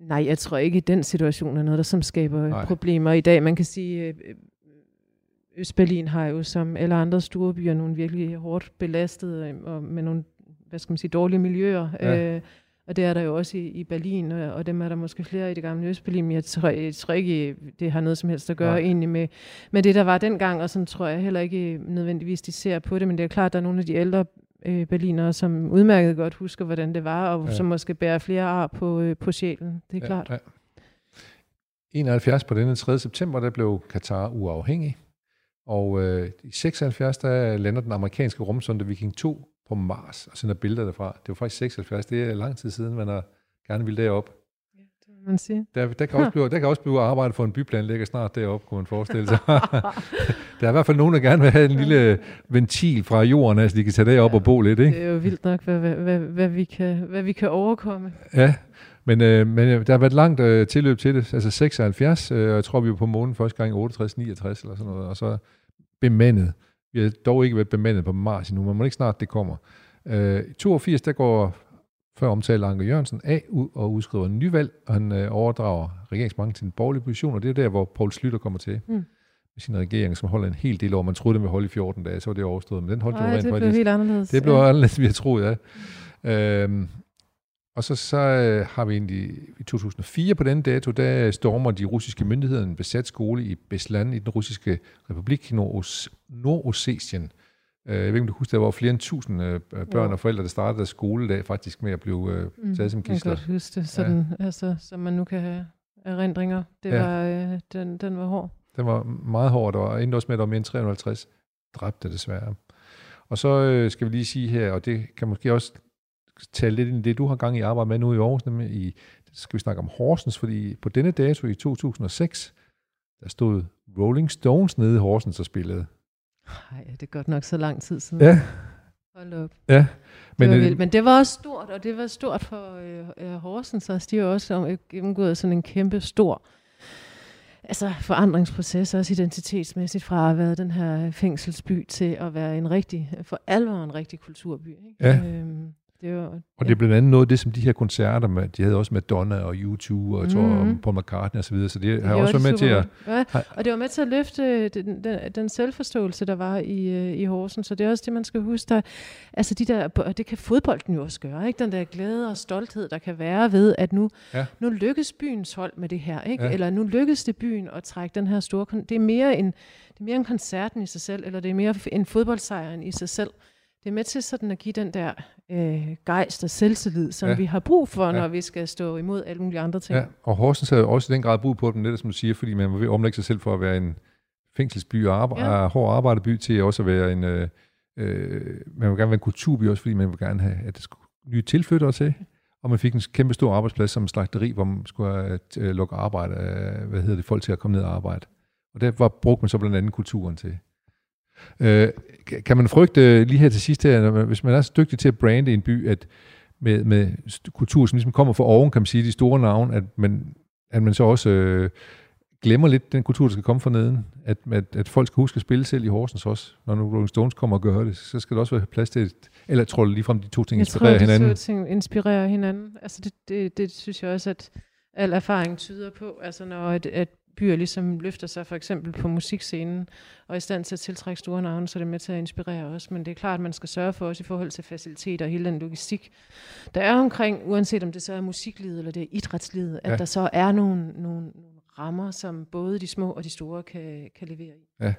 nej, jeg tror ikke, at den situation er noget, der som skaber nej. problemer i dag. Man kan sige, øh, Østberlin har jo som alle andre store byer nogle virkelig hårdt belastede og med nogle hvad skal man sige, dårlige miljøer. Ja. Øh, og det er der jo også i, i Berlin, og, og dem er der måske flere i det gamle Østberlin, men jeg tror, jeg tror ikke, det har noget som helst at gøre Nej. egentlig med, med det, der var dengang, og sådan tror jeg heller ikke nødvendigvis, de ser på det, men det er klart, at der er nogle af de ældre øh, berlinere, som udmærket godt husker, hvordan det var, og ja. som måske bærer flere ar på, øh, på sjælen, det er ja, klart. Ja. 71 på denne 3. september, der blev Katar uafhængig, og øh, i 76, der lander den amerikanske rumsonde Viking 2 på Mars og sender billeder derfra. Det var faktisk 76, det er lang tid siden, man har gerne ville derop. Ja, det må man sige. Der, der, kan også blive, der kan også blive arbejdet for en byplanlægger snart derop, kunne man forestille sig. der er i hvert fald nogen, der gerne vil have en lille ventil fra jorden, altså de kan tage derop ja, og bo lidt. Ikke? Det er jo vildt nok, hvad, hvad, hvad, hvad, vi, kan, hvad vi kan overkomme. Ja, men, øh, men øh, der har været langt øh, tilløb til det, altså 76, øh, og jeg tror, vi var på månen første gang 68-69 eller sådan noget, og så bemandet. Vi har dog ikke været bemandet på Mars endnu, men må ikke snart det kommer. Øh, I 82, der går før omtalte Anke Jørgensen af ud og udskriver en nyvalg, og han øh, overdrager regeringsmagten til en borgerlig position, og det er der, hvor Poul Slytter kommer til. Mm. Med sin regering, som holder en hel del år. Man troede, det ville holde i 14 dage, så var det overstået, men den holdt jo rent det blev helt anderledes. Det blev ja. anderledes, vi har troet, ja. Øhm, og så, så øh, har vi egentlig i 2004 på den dato, der stormer de russiske myndigheder en besat skole i Beslan i den russiske republik Nordossetien. Øh, jeg ved ikke, om du husker, der var flere end tusind øh, børn og forældre, der startede deres skoledag faktisk med at blive øh, mm, taget som gidsler. Jeg kan godt huske det, sådan, ja. altså, så man nu kan have erindringer. Det ja. var, øh, den, den var hård. Den var meget hård, og endte også med, at der var mere end 350 dræbte desværre. Og så øh, skal vi lige sige her, og det kan måske også tale lidt ind i det, du har gang i arbejde med nu i Aarhus, nemlig i, skal vi snakke om Horsens, fordi på denne dato i 2006, der stod Rolling Stones nede i Horsens og spillede. Nej, det er godt nok så lang tid siden. Ja. Hold op. Ja. Men det, var men det var også stort, og det var stort for øh, øh Horsens, og de har også gennemgået sådan en kæmpe stor altså forandringsproces, også identitetsmæssigt, fra at været den her fængselsby til at være en rigtig, for alvor en rigtig kulturby. Ikke? Ja. Øhm, det var, og det er blandt andet noget af det, som de her koncerter, med, de havde også Madonna og U2 og jeg tror mm. Paul McCartney osv., så, så det, det har også været med til at... Ja, og det var med til at løfte den, den, den selvforståelse, der var i, øh, i Horsen, så det er også det, man skal huske. Der, altså de der, det kan fodbolden jo også gøre, ikke? den der glæde og stolthed, der kan være ved, at nu, ja. nu lykkes byens hold med det her, ikke? Ja. eller nu lykkes det byen at trække den her store... Det er mere en, det er mere en koncerten i sig selv, eller det er mere en fodboldsejren i sig selv. Det er med til sådan at give den der øh, gejst og selvtillid, som ja. vi har brug for, når ja. vi skal stå imod alle mulige andre ting. Ja, og Horsens har også i den grad brug på dem, netop som du siger, fordi man vil omlægge sig selv for at være en fængselsby og arbejde, ja. hård arbejderby til også at være en, øh, øh, man vil gerne være en kulturby også, fordi man vil gerne have, at der skulle nye tilflyttere til, og man fik en kæmpe stor arbejdsplads som slagteri, hvor man skulle øh, lukke arbejde, øh, hvad hedder det, folk til at komme ned og arbejde. Og der var, brugte man så blandt andet kulturen til. Øh, kan man frygte lige her til sidst her, hvis man er så dygtig til at brande en by, at med, med kultur, som ligesom kommer fra oven, kan man sige, de store navne, at man, at man så også øh, glemmer lidt den kultur, der skal komme fra neden. At, at, at folk skal huske at spille selv i Horsens også. Når nu Rolling Stones kommer og gør det, så skal der også være plads til et, eller tror du ligefrem, de to ting inspirerer jeg tror, hinanden? Jeg tror, de to ting inspirerer hinanden. Altså det, det, det synes jeg også, at al erfaring tyder på. Altså når et, et byer ligesom løfter sig for eksempel på musikscenen, og er i stand til at tiltrække store navne, så er det med til at inspirere os. Men det er klart, at man skal sørge for os i forhold til faciliteter og hele den logistik, der er omkring, uanset om det så er musiklivet eller det er idrætslivet, ja. at der så er nogle, nogle, nogle rammer, som både de små og de store kan, kan levere i. Ja,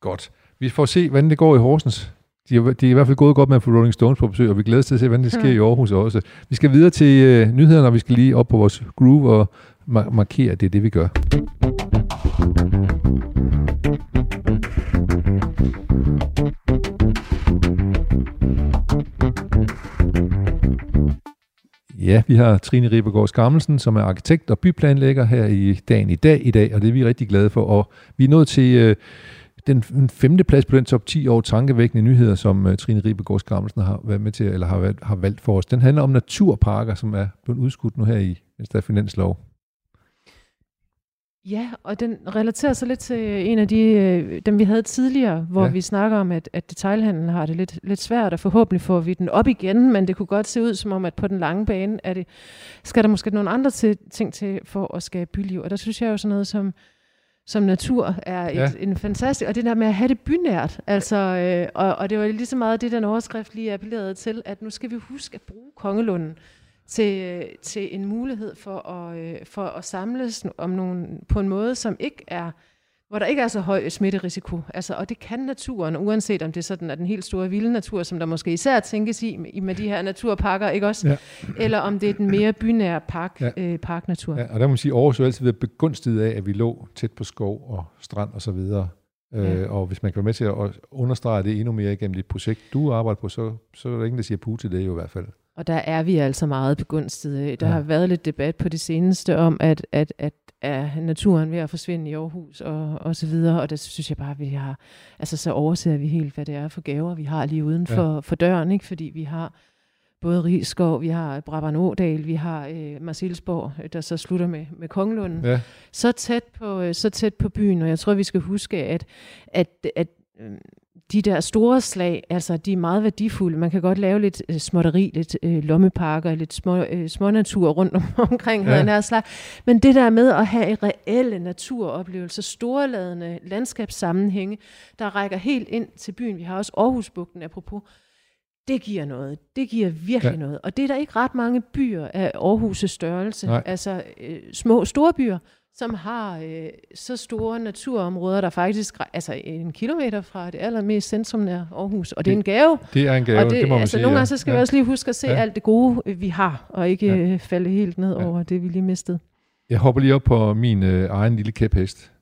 godt. Vi får se, hvordan det går i Horsens. De er, de er i hvert fald gået godt med at få Rolling Stones på besøg, og vi glæder os til at se, hvordan det sker ja. i Aarhus også. Vi skal videre til uh, nyhederne, og vi skal lige op på vores groove og mar- markere, at det er det, vi gør. Ja, vi har Trine Ribergaard Skammelsen, som er arkitekt og byplanlægger her i dagen i dag i dag, og det er vi rigtig glade for. Og vi er nået til øh, den femte plads på den top 10 år tankevækkende nyheder, som uh, Trine Ribegaard Skammelsen har været med til, eller har, valgt, har valgt for os. Den handler om naturparker, som er blevet udskudt nu her i, mens der finanslov. Ja, og den relaterer sig lidt til en af de, øh, dem vi havde tidligere, hvor ja. vi snakker om, at, at detailhandlen har det lidt, lidt svært, og forhåbentlig får vi den op igen, men det kunne godt se ud som om, at på den lange bane er det, skal der måske nogle andre til, ting til for at skabe byliv. Og der synes jeg jo sådan noget som, som natur er et, ja. en fantastisk, og det der med at have det bynært, altså, øh, og, og det var lige så meget det, den overskrift lige appellerede til, at nu skal vi huske at bruge Kongelunden til, til en mulighed for at, øh, for at samles om nogen, på en måde, som ikke er hvor der ikke er så høj smitterisiko. Altså, og det kan naturen, uanset om det er sådan, at den helt store vilde natur, som der måske især tænkes i med de her naturparker, ikke også? Ja. Eller om det er den mere bynære park, ja. øh, parknatur. Ja, og der må man sige, at Aarhus har altid været begunstiget af, at vi lå tæt på skov og strand og så videre. Øh, ja. Øh, og hvis man kan være med til at understrege det endnu mere igennem det projekt, du arbejder på, så, så er der ingen, der siger pu til det jo i hvert fald. Og der er vi altså meget begunstiget. Der ja. har været lidt debat på det seneste om, at, at, at er naturen ved at forsvinde i Aarhus og, og så videre, og det synes jeg bare, at vi har, altså så overser vi helt, hvad det er for gaver, vi har lige uden for, ja. for døren, ikke? fordi vi har både Rigskov, vi har Brabant Ådal, vi har øh, Marcelsborg, der så slutter med, med Konglund. Ja. Så, tæt på, øh, så tæt på byen, og jeg tror, vi skal huske, at, at, at øh, de der store slag, altså de er meget værdifulde. Man kan godt lave lidt øh, småtteri, lidt øh, lommeparker, lidt små, øh, små natur rundt om, omkring, ja. her slag. Men det der med at have reelle naturoplevelser, storladende landskabssammenhænge, der rækker helt ind til byen. Vi har også Aarhusbugten, apropos. Det giver noget. Det giver virkelig ja. noget. Og det er der ikke ret mange byer af Aarhus' størrelse. Nej. Altså øh, små, store byer, som har øh, så store naturområder, der faktisk altså en kilometer fra det allermest centrumnære Aarhus. Og det, det er en gave. Det er en gave, og det, det må man altså, sige. Nogle gange så skal ja. vi også lige huske at se ja. alt det gode, øh, vi har, og ikke ja. Øh, falde helt ned ja. over det, vi lige mistede. Jeg hopper lige op på min øh, egen lille kæphest,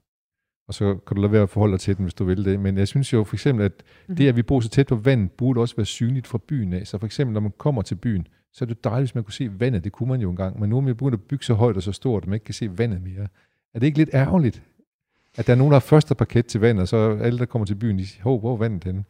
og så kan du lade være at forholde dig til den, hvis du vil det. Men jeg synes jo for eksempel, at det, at vi bor så tæt på vand, burde også være synligt fra byen af. Så for eksempel, når man kommer til byen, så er det dejligt, hvis man kunne se vandet. Det kunne man jo engang. Men nu er man begyndt at bygge så højt og så stort, at man ikke kan se vandet mere. Er det ikke lidt ærgerligt, at der er nogen, der har første parket til vandet, og så alle, der kommer til byen, de siger, hvor er vandet henne?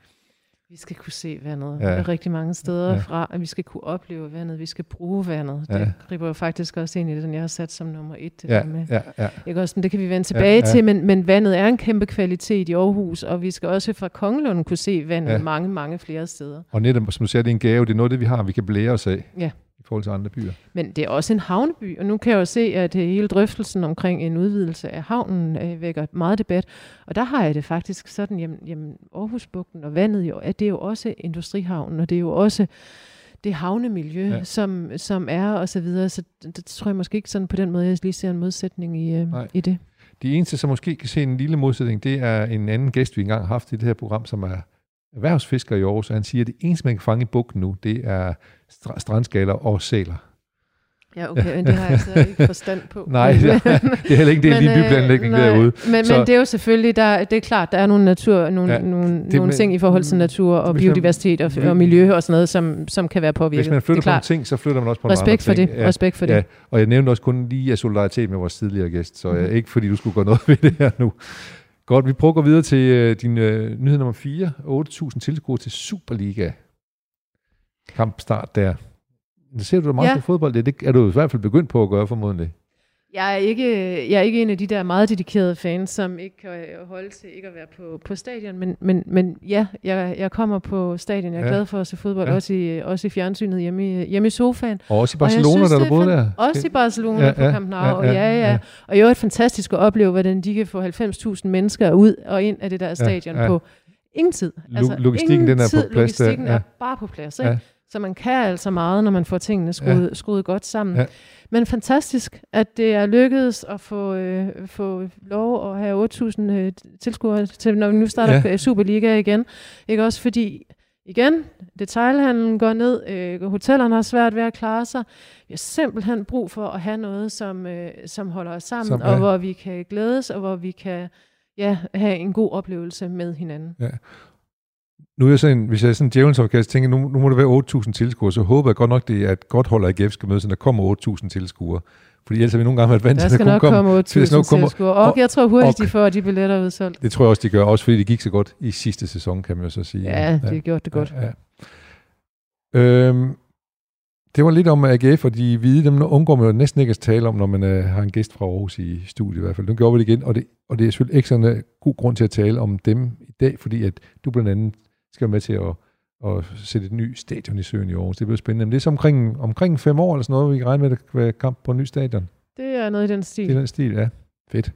Vi skal kunne se vandet ja. rigtig mange steder ja. fra, at vi skal kunne opleve vandet, vi skal bruge vandet. Ja. Det griber jo faktisk også ind i det, den jeg har sat som nummer et. Det, ja. med. Ja. Ja. Ikke også, det kan vi vende tilbage ja. Ja. til, men, men vandet er en kæmpe kvalitet i Aarhus, og vi skal også fra Kongelund kunne se vandet ja. mange, mange flere steder. Og netop, som du siger, det er en gave, det er noget det, vi har, vi kan blære os af. Ja forhold til andre byer. Men det er også en havneby, og nu kan jeg jo se, at hele drøftelsen omkring en udvidelse af havnen øh, vækker meget debat. Og der har jeg det faktisk sådan, jamen, jamen Aarhusbugten og vandet, jo, at det er jo også industrihavnen, og det er jo også det havnemiljø, ja. som, som er og så videre. Så det, det tror jeg måske ikke sådan på den måde, jeg lige ser en modsætning i, øh, i det. De eneste, som måske kan se en lille modsætning, det er en anden gæst, vi engang har haft i det her program, som er erhvervsfisker i Aarhus, og han siger, at det eneste, man kan fange i bugten nu, det er str- strandskaler og sæler. Ja, okay, men det har jeg så ikke forstand på. Nej, det er, det er heller ikke det lige byplanlægning nej, derude. Men, Så- men det er jo selvfølgelig, der, det er klart, der er nogle, natur, nogle, Ja, ja, nogle, det- nogle men- ting i forhold til natur og Hvis man- biodiversitet og, miljø og sådan noget, som, som kan være påvirket. Hvis man flytter er på en ting, så flytter man også på nogle Respekt for andre det, ting. respekt for det. Ja, og jeg nævnte også kun lige af solidaritet med vores tidligere gæst, så mm. ikke fordi du skulle gøre noget ved det her nu. Godt, vi prøver at gå videre til øh, din øh, nyhed nummer 4. 8.000 tilskuere til Superliga. Kampstart der. Ser du da meget Ja. på fodbold? Det, det er du i hvert fald begyndt på at gøre formodentlig. Jeg er, ikke, jeg er ikke en af de der meget dedikerede fans, som ikke kan holde til ikke at være på, på stadion, men, men, men ja, jeg, jeg kommer på stadion. Jeg er Ja. glad for at se fodbold, Ja. også, i, også i fjernsynet hjemme i, hjemme i sofaen. Og også i Og Barcelona, synes, da du boede der. Også i Barcelona Ja, ja, på Camp Nou, ja, ja, ja, ja. Og er jo et fantastisk at opleve, hvordan de kan få 90.000 mennesker ud og ind af det der stadion ja. ja, på ingen tid. Lo- logistikken, ingen den er på tid. plads der, Logistikken ja. er bare på plads. Ikke? Ja. Så man kan altså meget, når man får tingene skruet, ja. skruet godt sammen. Ja. Ja. Men fantastisk, at det er lykkedes at få, øh, få lov at have 8.000 øh, tilskuere til, når vi nu starter Ja. ja. Superliga igen. Ikke også fordi, igen, detailhandlen går ned, øh, hotellerne har svært ved at klare sig. Vi har simpelthen brug for at have noget, som, øh, som holder os sammen, Som- ja. og hvor vi kan glædes, og hvor vi kan ja, have en god oplevelse med hinanden. Nu er jeg sådan, hvis jeg er sådan en djævelens tænker nu, nu må det være 8.000 tilskuere, så håber jeg godt nok, det er et godt hold af AGF skal møde, så der kommer 8.000 tilskuere. Fordi ellers har vi nogle gange været vant til, at der kun komme til, at der 8.000 nok kommer- tilskuere. Og, og- jeg tror hurtigt, og- de får de billetter udsolgt. Det tror jeg også, de gør, også fordi det gik så godt i sidste sæson, kan man jo så sige. Ja, de har gjort det godt. Ja, ja. Øhm, det var lidt om AGF, og de hvide, dem undgår man jo næsten ikke at tale om, når man øh, har en gæst fra Aarhus i studiet i hvert fald. Nu gjorde vi det igen, og det, og det er selvfølgelig ikke sådan en god grund til at tale om dem i dag, fordi at du blandt andet skal være med til at, at sætte et nyt stadion i søen i Aarhus. Det bliver spændende. Men det er så omkring, omkring fem år eller sådan noget, vi kan regne med, at der kan være kamp på en ny stadion. Det er noget i den stil. Det er den stil, ja. Fedt.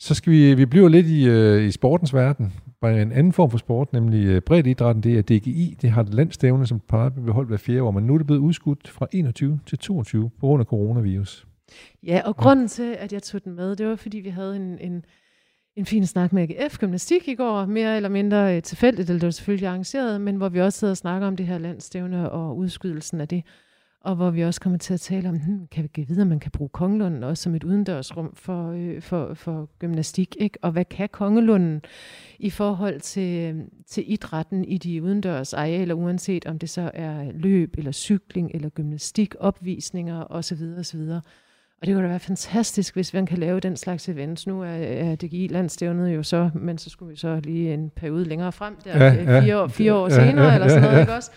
Så skal vi, vi bliver lidt i, øh, i sportens verden. Bare en anden form for sport, nemlig øh, bredt idrætten, det er DGI. Det har et landstævne, som plejer at holdt hver fjerde år, men nu er det blevet udskudt fra 21 til 22 på grund af coronavirus. Ja, og grunden til, at jeg tog den med, det var, fordi vi havde en, en, en fin snak med AGF Gymnastik i går, mere eller mindre øh, tilfældigt, eller det var selvfølgelig arrangeret, men hvor vi også sidder og snakker om det her landstævne og udskydelsen af det, og hvor vi også kommer til at tale om, hmm, kan vi give videre, man kan bruge Kongelunden også som et udendørsrum for, øh, for, for gymnastik, ikke? og hvad kan Kongelunden i forhold til, til idrætten i de udendørs arealer, uanset om det så er løb, eller cykling, eller gymnastik, opvisninger osv. osv. Og det kunne da være fantastisk, hvis man kan lave den slags events. Nu er, er DGI landstævnet jo så, men så skulle vi så lige en periode længere frem, der Ja, ja, ja. fire, år, fire år Ja, senere, ja, eller sådan ja, noget, ja. ikke også?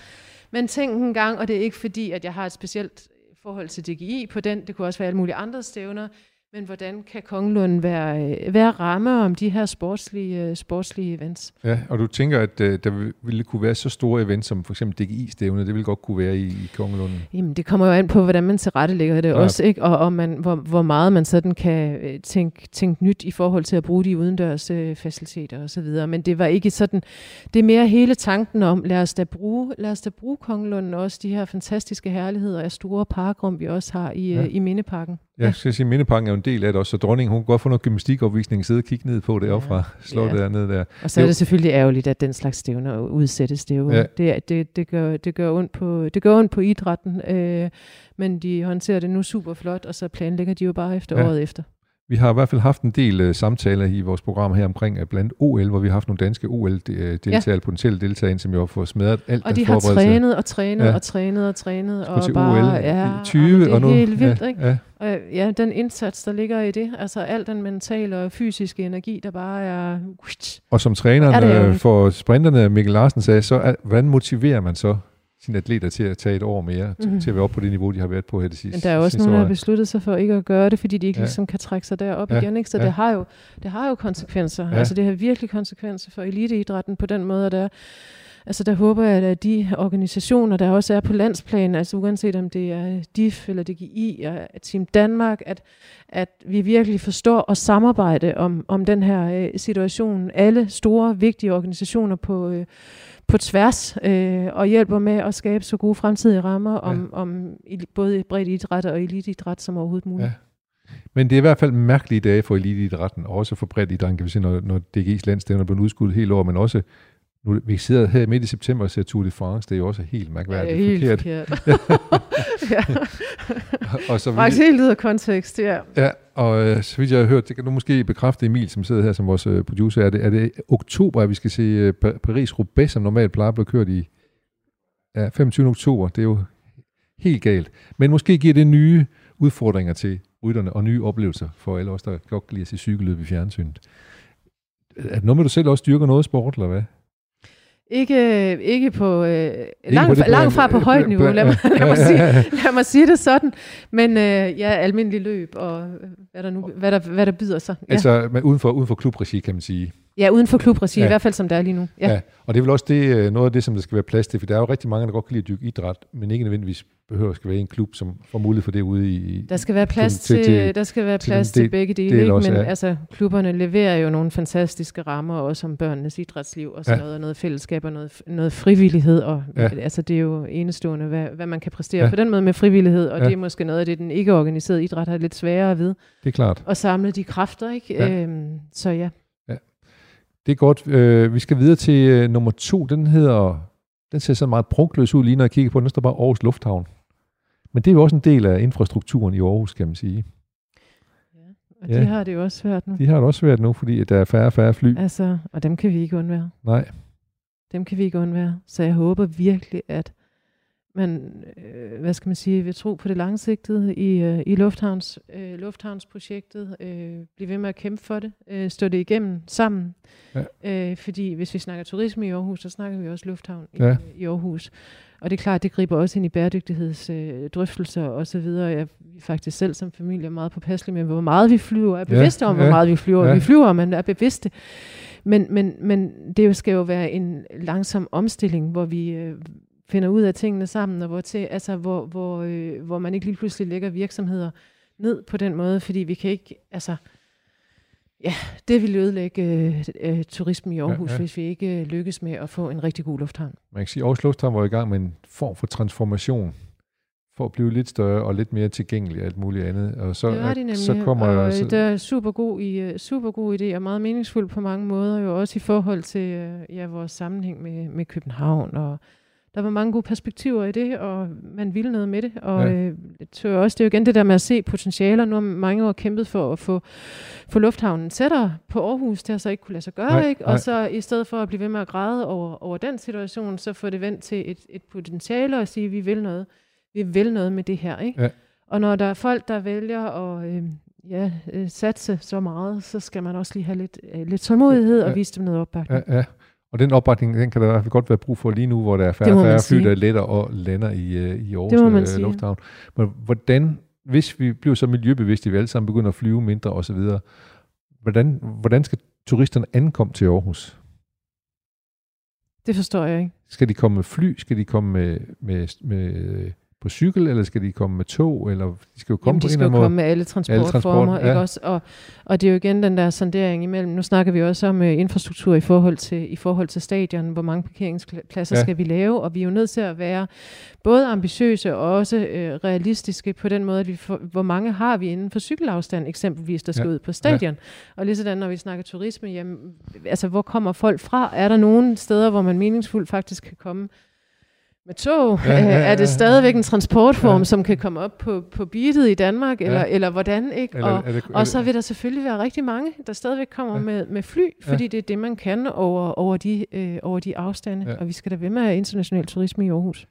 Men tænk en gang, og det er ikke fordi, at jeg har et specielt forhold til DGI på den, det kunne også være alle mulige andre stævner, men hvordan kan Kongelund være, øh, være ramme om de her sportslige, øh, sportslige events? Ja, og du tænker, at øh, der ville kunne være så store events, som for eksempel DGI-stævne, det ville godt kunne være i, i Kongelunden. Jamen, det kommer jo an på, hvordan man tilrettelægger det Ja. også, ikke? og, og man, hvor, hvor meget man sådan kan tænke, tænke nyt i forhold til at bruge de udendørs øh, faciliteter osv. Men det var ikke sådan, det er mere hele tanken om, lad os da bruge, lad os da bruge Kongelunden også, de her fantastiske herligheder af store parkrum, vi også har i, ja. i Mindeparken. Ja, jeg skal sige, Mindeparken er jo en del af det også, så dronningen, hun kan godt få noget gymnastikopvisning, sidde og kigge ned på det Ja. fra slottet Ja. dernede der. Og så er Jo. det selvfølgelig ærgerligt, at den slags stævner udsættes. Det, jo, Ja. det, det, det, gør, det, gør ondt på, det gør ondt på idrætten, øh, men de håndterer det nu super flot, og så planlægger de jo bare efter ja. året efter. Vi har i hvert fald haft en del uh, samtaler i vores program her omkring uh, blandt OL, hvor vi har haft nogle danske OL-deltagere, ja. potentielle deltagere som jo har fået smadret alt Og de har trænet og trænet Ja. og trænet og trænet. Og til bare, OL ja, i 20, jamen, det er og nu, helt vildt, ja, ikke? Ja, Og ja, den indsats, der ligger i det, altså al den mentale og fysiske energi, der bare er... og som Er det træneren uh, ærgerligt? for sprinterne, Mikkel Larsen sagde, så er, hvordan motiverer man så sine atleter til at tage et år mere, mm. Til at være oppe på det niveau, de har været på her det sidste Men der er også nogen, der har besluttet sig for ikke at gøre det, fordi de ikke Ja. ligesom kan trække sig derop Ja. igen. Ikke? Så Ja. det, har jo, det har jo konsekvenser. Ja. Altså det har virkelig konsekvenser for eliteidrætten på den måde, der Altså der håber jeg, at de organisationer, der også er på landsplan, altså uanset om det er DIF eller DGI og Team Danmark, at, at vi virkelig forstår og samarbejde om, om den her øh, situation. Alle store, vigtige organisationer på, øh, på tværs øh, og hjælper med at skabe så gode fremtidige rammer om, Ja. om både bredt idræt og eliteidræt som overhovedet muligt. Ja. Men det er i hvert fald mærkelige dage for eliteidrætten, og også for bredt idrætten, kan vi se, når, når DG's landstævner er blevet udskudt helt over, men også Nu, vi sidder her midt i september og ser Tour de France, det er jo også helt mærkværdigt ja, helt forkert. forkert. ja. og så Faktisk helt ud af kontekst, ja. Ja, og øh, så vidt jeg har hørt, det kan du måske bekræfte Emil, som sidder her som vores øh, producer, er det, er det oktober, at vi skal se øh, Paris-Roubaix, som normalt plejer at blive kørt i ja, 25. oktober. Det er jo helt galt. Men måske giver det nye udfordringer til rytterne og nye oplevelser for alle os, der godt kan lide at se cykelløb i fjernsynet. Er det noget med, du selv også dyrker noget sport, eller hvad? Ikke, ikke på, øh, Ikke langt, på langt fra på øh, højt niveau, lad mig, ja. lad, mig sige, lad mig sige det sådan. Men øh, ja, almindelig løb og øh, hvad der, nu, hvad der, hvad der byder sig. Ja, Altså men uden for, uden for klubregi, kan man sige. Ja uden for klubregi, Ja. i hvert fald som det er lige nu. Ja. Ja. Og det er vel også det, øh, noget af det, som der skal være plads til, for der er jo rigtig mange, der godt kan lide at dyrke idræt, men ikke nødvendigvis behøver at skal være i en klub, som får mulighed for det ude i... Der skal være plads til- til, til- til, der skal være til plads til del- begge dele, del ikke? men ja. altså, klubberne leverer jo nogle fantastiske rammer, også om børnenes idrætsliv og sådan Ja. noget, og noget fællesskab og noget, noget frivillighed, og Ja. altså, det er jo enestående, hvad, hvad man kan præstere Ja. på den måde med frivillighed, og Ja. det er måske noget af det, den ikke organiserede idræt har lidt sværere ved, Det er klart. at samle de kræfter, ikke? Ja. Øhm, så ja. Det er godt. Øh, vi skal videre til øh, nummer to. Den hedder... Den ser så meget prunkløs ud lige når jeg kigger på den. Der står bare Aarhus Lufthavn. Men det er jo også en del af infrastrukturen i Aarhus, kan man sige. Og Ja. de har det jo også svært nu. De har det også svært nu, fordi der er færre og færre fly. Altså, og dem kan vi ikke undvære. Nej. Dem kan vi ikke undvære. Så jeg håber virkelig, at man, øh, hvad skal man sige, vil tro på det langsigtede i, øh, i lufthavns, øh, lufthavnsprojektet. Øh, blive ved med at kæmpe for det. Øh, stå det igennem sammen. Ja. Øh, fordi hvis vi snakker turisme i Aarhus, så snakker vi også lufthavn i, Ja. i Aarhus. Og det er klart, det griber også ind i bæredygtighedsdrøftelser øh, videre. Jeg er faktisk selv som familie meget påpasselig med, hvor meget vi flyver. Er Ja, bevidste om, hvor ja, meget vi flyver. ja. Vi flyver, men er bevidste. Men, men, men det jo skal jo være en langsom omstilling, hvor vi øh, finder ud af tingene sammen, og hvor, til, altså, hvor, hvor, øh, hvor man ikke lige pludselig lægger virksomheder ned på den måde, fordi vi kan ikke, altså, ja, det vil ødelægge øh, øh, turismen i Aarhus, Ja, ja, hvis vi ikke øh, lykkes med at få en rigtig god lufthavn. Man kan sige, at Aarhus Lufthavn var i gang med en form for transformation for at blive lidt større og lidt mere tilgængelig og alt muligt andet. Og så, det de nemlig, så kommer og øh, så, det er super god, i, øh, super god idé og meget meningsfuld på mange måder, jo også i forhold til øh, ja, vores sammenhæng med, med København, og der var mange gode perspektiver i det, og man ville noget med det, og Ja. øh, tror også, det er jo igen det der med at se potentialer. Nu har mange år kæmpet for at få, få lufthavnen tættere på Aarhus, det har så ikke kunne lade sig gøre, Nej, ikke? nej. og så i stedet for at blive ved med at græde over, over den situation, så få det vendt til et, et potentiale og sige, vi vil noget, vi vil noget med det her, ikke? Ja. Og når der er folk, der vælger at øh, ja, øh, satse så meget, så skal man også lige have lidt, øh, lidt tålmodighed Ja. og vise dem noget opbakning. Ja, ja. Og den opbakning, den kan der i hvert fald godt være brug for lige nu, hvor der er færre færre fly, sige. der letter og lander i, øh, i Aarhus øh. Lufthavn. Men hvordan, hvis vi bliver så miljøbevidste, vi alle sammen begynder at flyve mindre osv., hvordan, hvordan skal turisterne ankomme til Aarhus? Det forstår jeg ikke. Skal de komme med fly? Skal de komme med, med, med på cykel, eller skal de komme med tog? Eller de skal jo komme Jamen, på de en skal eller jo anden komme måde. med alle transportformer, transport, ja. ikke også? Og, og det er jo igen den der sondering imellem. Nu snakker vi også om uh, infrastruktur i forhold til i forhold til stadion. Hvor mange parkeringspladser Ja. skal vi lave? Og vi er jo nødt til at være både ambitiøse og også uh, realistiske på den måde, at vi får, hvor mange har vi inden for cykelafstand eksempelvis, der skal ja. ud på stadion. Ja. Og lige sådan, når vi snakker turisme, jamen, altså hvor kommer folk fra? Er der nogle steder, hvor man meningsfuldt faktisk kan komme med tog? Ja, ja, Ja, ja, er ja. det stadigvæk en transportform, Ja. ja. som kan komme op på, på beatet i Danmark, eller, Ja. eller hvordan? ikke? Eller, og, er det, og så vil der selvfølgelig være rigtig mange, der stadigvæk kommer Ja. ja. med, med fly, fordi ja. det er det, man kan over, over, de, øh, over de afstande. Ja. Ja. Og vi skal da ved med at have international turisme i Aarhus.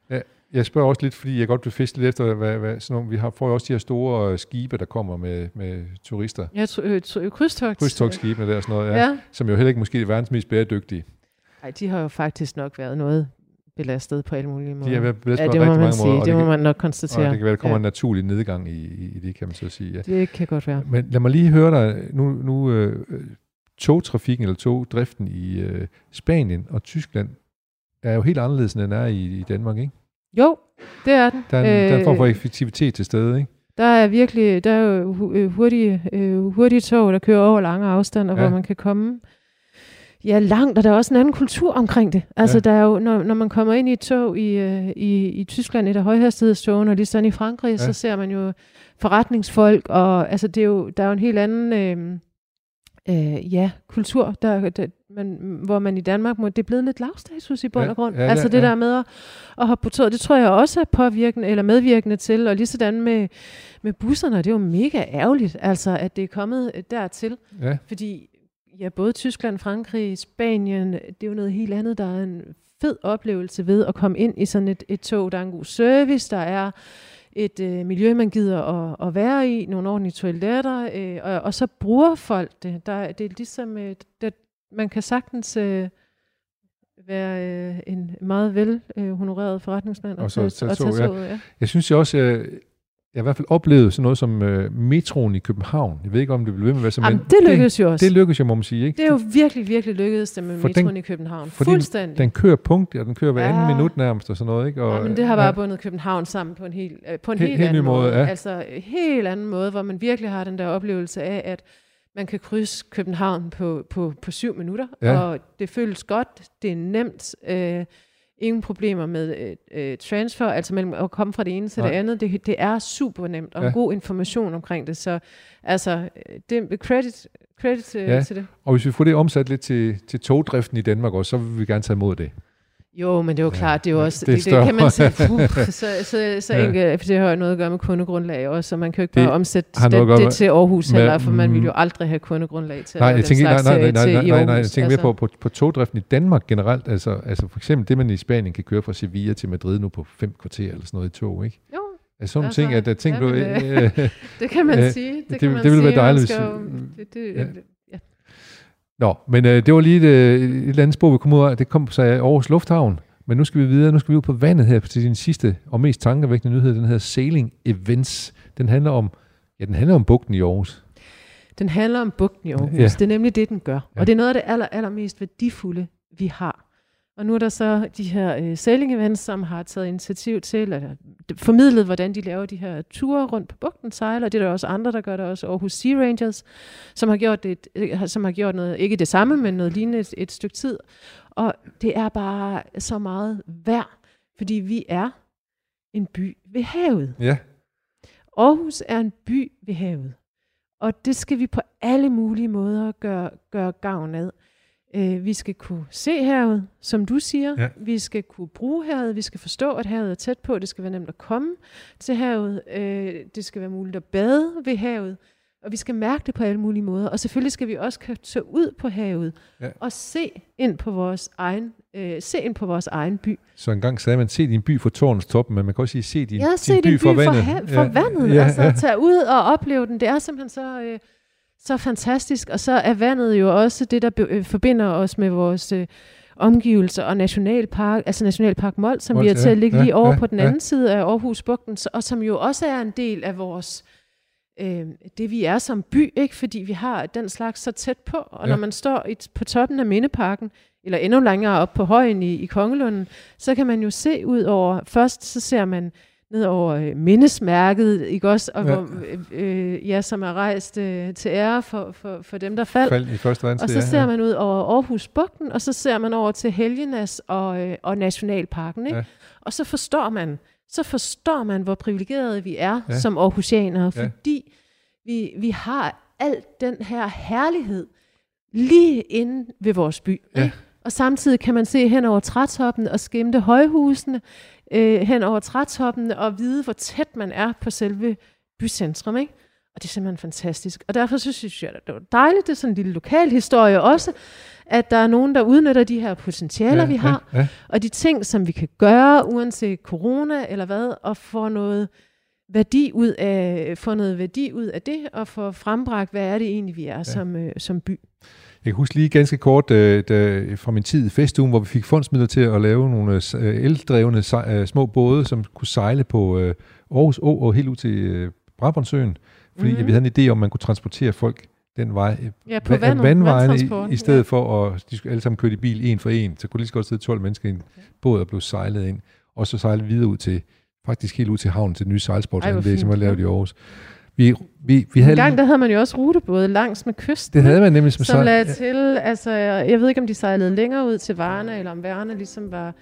Jeg spørger også lidt, fordi jeg godt vil fiske lidt efter, hvad, hvad sådan nogle, vi har, får jo også de her store øh, skibe, der kommer med, med turister. Ja, t- øh, t- øh, krydstogt. Krydstogtskibene der og sådan noget, ja, Ja. ja. ja. som jo heller ikke måske er verdens mest bæredygtige. Ej, de har jo faktisk nok været noget belastet på alle mulige måder. De været belastet ja, på det må man mange sige. måder, og det må kan, man nok og konstatere. det kan være, der kommer ja. en naturlig nedgang i, i, i det, kan man så sige. Ja. Det kan godt være. Men lad mig lige høre dig, nu, nu øh, togtrafikken eller togdriften i øh, Spanien og Tyskland er jo helt anderledes, end den er i, i Danmark, ikke? Jo, det er den. Der er, en, øh, der er en form for Øh, effektivitet til stede, ikke? Der er virkelig der er øh, hurtige, øh, hurtige tog, der kører over lange afstande, Ja. ja. hvor man kan komme ja, langt, og der er også en anden kultur omkring det. Altså, Ja. der er jo, når, når man kommer ind i et tog i, øh, i, i Tyskland, et af højhastighedstogene, og lige sådan i Frankrig, Ja. så ser man jo forretningsfolk, og altså, det er jo, der er jo en helt anden øh, øh, ja, kultur. Der, der, man, hvor man i Danmark må, det er blevet lidt lavstatus i bund Ja, og grund. ja, altså det ja. der med at, at hoppe på toget, det tror jeg også er påvirkende, eller medvirkende til, og lige sådan med, med busserne, det er jo mega ærgerligt, altså at det er kommet øh, dertil, Ja, fordi ja, både Tyskland, Frankrig, Spanien, det er jo noget helt andet, der er en fed oplevelse ved at komme ind i sådan et, et tog, der er en god service, der er et øh, miljø, man gider at, at være i, nogle ordentlige toiletter, øh, og, og så bruger folk det. Der, det er ligesom, øh, det, man kan sagtens øh, være øh, en meget vel øh, honoreret forretningsmand Og så tage- tage og tog, ja. toget, ja. Jeg synes jo også, jeg, jeg har i hvert fald oplevet sådan noget som øh, metroen i København. Jeg ved ikke, om det bliver ved med at være så, Jamen, men det lykkedes jo også. Det, lykkedes jo, må man sige. Ikke? det er jo virkelig, virkelig lykkedes det med For metroen den- i København. fordi Fuldstændig. Den kører punkt, og den kører hver anden Ja. minut nærmest og sådan noget. Ikke? Og, ja, men det har bare bundet København sammen på en helt, øh, på en Helt- helt, helt anden måde, måde. ja. Altså en helt anden måde, hvor man virkelig har den der oplevelse af, at man kan krydse København på, på, på syv minutter, Ja. og det føles godt, det er nemt, øh, ingen problemer med øh, øh, transfer, altså mellem at komme fra det ene til Nej. det andet, det, det er super nemt, og Ja. god information omkring det, så altså, det er credit, credit øh, Ja. til det. Og hvis vi får det omsat lidt til, til togdriften i Danmark også, så vil vi gerne tage imod det. Jo, men det er jo Ja, klart, det er jo ja, også, det det, det, det kan man sige, puh, så, så, så Ja. enkelt, det har jo noget at gøre med kundegrundlag også, så man kan jo ikke Det bare omsætte noget at det, med- det til Aarhus med- heller, for man vil jo mm. aldrig have kundegrundlag til Nej, jeg tænker, nej, nej, nej, nej, nej, Aarhus. nej, jeg tænker mere altså. på, på, på togdriften i Danmark generelt. Altså, altså for eksempel det, man i Spanien kan køre fra Sevilla til Madrid nu på fem kvarter eller sådan noget i tog, ikke? Jo, Altså sådan Altså, ting, at, at ting blev... jamen, Øh, det kan man Øh, sige. Det, det- kan man det ville være sige. Man dejligt, hvis- jo- Det, det, ja. Nå, men øh, det var lige et, øh, et eller andet spor, vi kom ud af. Det kom så Aarhus Lufthavn. Men nu skal vi videre. Nu skal vi ud på vandet her til din sidste og mest tankevækkende nyhed. Den hedder Sailing Events. Den handler om, ja, den handler om bugten i Aarhus. Den handler om bugten i Aarhus. Ja. Det er nemlig det, den gør. Ja. Og det er noget af det aller, allermest værdifulde, vi har. Og nu er der så de her øh, sailing events, som har taget initiativ til, eller d- formidlet, hvordan de laver de her ture rundt på bugten, sejler. Det er der også andre, der gør det også. Aarhus Sea Rangers, som har gjort, det, øh, som har gjort noget, ikke det samme, men noget lignende et, et stykke tid. Og det er bare så meget værd, fordi vi er en by ved havet. Ja, Aarhus er en by ved havet, og det skal vi på alle mulige måder gøre, gøre gavn af. Øh, vi skal kunne se havet, som du siger. Ja. Vi skal kunne bruge havet. Vi skal forstå, at havet er tæt på. Det skal være nemt at komme til havet. Øh, det skal være muligt at bade ved havet. Og vi skal mærke det på alle mulige måder. Og selvfølgelig skal vi også kunne tage ud på havet Ja. og se ind på vores egen, øh, se ind på vores egen by. så engang sagde man, se din by fra tårnets top, men man kan også sige, se din, Ja, din se din by, fra fra, vandet. ha- fra vandet. Ja, altså ja. tage ud og opleve den. Det er simpelthen så, øh, så fantastisk. Og så er vandet jo også det, der be- øh, forbinder os med vores øh, omgivelser og nationalpark, altså Nationalpark Mold, som Mols, vi har til ja, at ligge ja, lige over ja, på den ja. anden side af Aarhus Bugten, og som jo også er en del af vores øh, det vi er som by, ikke? fordi vi har den slags så tæt på, og Ja. når man står i, på toppen af Mindeparken, eller endnu længere op på højen i, i Kongelunden, så kan man jo se ud over, først så ser man ned over øh, mindesmærket, ikke også, og Ja. Hvor, øh, øh, ja, som er rejst øh, til ære for, for, for dem, der faldt. Fald i første verdenskrig. Og så ja, ser ja. man ud over Aarhus Bugten, og så ser man over til Helgenas og, øh, og Nationalparken. Ikke? Ja. Og så forstår man, så forstår man, hvor privilegerede vi er Ja. som Aarhusianere, Ja. fordi vi, vi har alt den her herlighed lige inde ved vores by. Ja. Ikke? Og samtidig kan man se hen over trætoppen og skimte højhusene øh, hen over trætoppen og vide, hvor tæt man er på selve bycentrum. Ikke? Og det er simpelthen fantastisk. Og derfor så synes jeg, at det var dejligt, det er sådan en lille lokal historie også, at der er nogen, der udnytter de her potentialer, ja, vi har, Ja, ja. og de ting, som vi kan gøre, uanset corona eller hvad, og få noget værdi ud af, få noget værdi ud af det, og få frembragt, hvad er det egentlig, vi er ja. som, øh, som by. Jeg kan huske lige ganske kort øh, da, fra min tid i festugen, hvor vi fik fondsmidler til at lave nogle øh, eldrevne sej, øh, små både, som kunne sejle på øh, Aarhus Å og helt ud til øh, Brabrandssøen. Fordi mm-hmm. Mhm. vi havde en idé om, man kunne transportere folk den vej. øh, Ja, på va- vandet, vandvejene i, i stedet for, at de skulle alle sammen køre i bil en for en. Så kunne lige så godt sidde 12 mennesker i en båd og blive sejlet ind. Og så sejle videre ud til, faktisk helt ud til havnen til det nye Ej, sejlsportsanlæg, som fint. lavet i Aarhus. Vi, vi, vi En havde, gang der havde man jo også rutebåde langs med kysten. det havde man nemlig som som sejl- lagde til, altså jeg ved ikke om de sejlede længere ud til Varna, eller om Varna ligesom var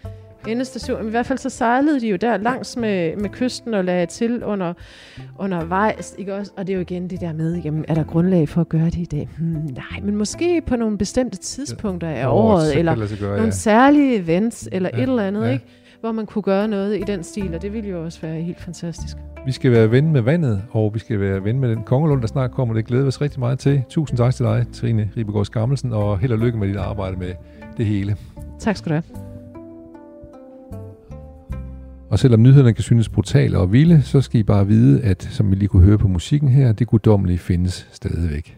endestation. I hvert fald så sejlede de jo der langs med, med kysten og lagde til under, undervejs. Ikke også? Og det er jo igen det der med, jamen, er der grundlag for at gøre det i dag? Hmm, nej, men måske på nogle bestemte tidspunkter af Ja, året, eller sig gøre, nogle ja. særlige events, eller Ja, et eller andet, ja. ikke? Hvor man kunne gøre noget i den stil, og det ville jo også være helt fantastisk. Vi skal være ven med vandet, og vi skal være ven med den kongelund, der snart kommer. Det glæder vi os rigtig meget til. Tusind tak til dig, Trine Ribegaard Skammelsen, og held og lykke med dit arbejde med det hele. Tak skal du have. Og selvom nyhederne kan synes brutale og vilde, så skal I bare vide, at som vi lige kunne høre på musikken her, det guddommelige findes stadigvæk.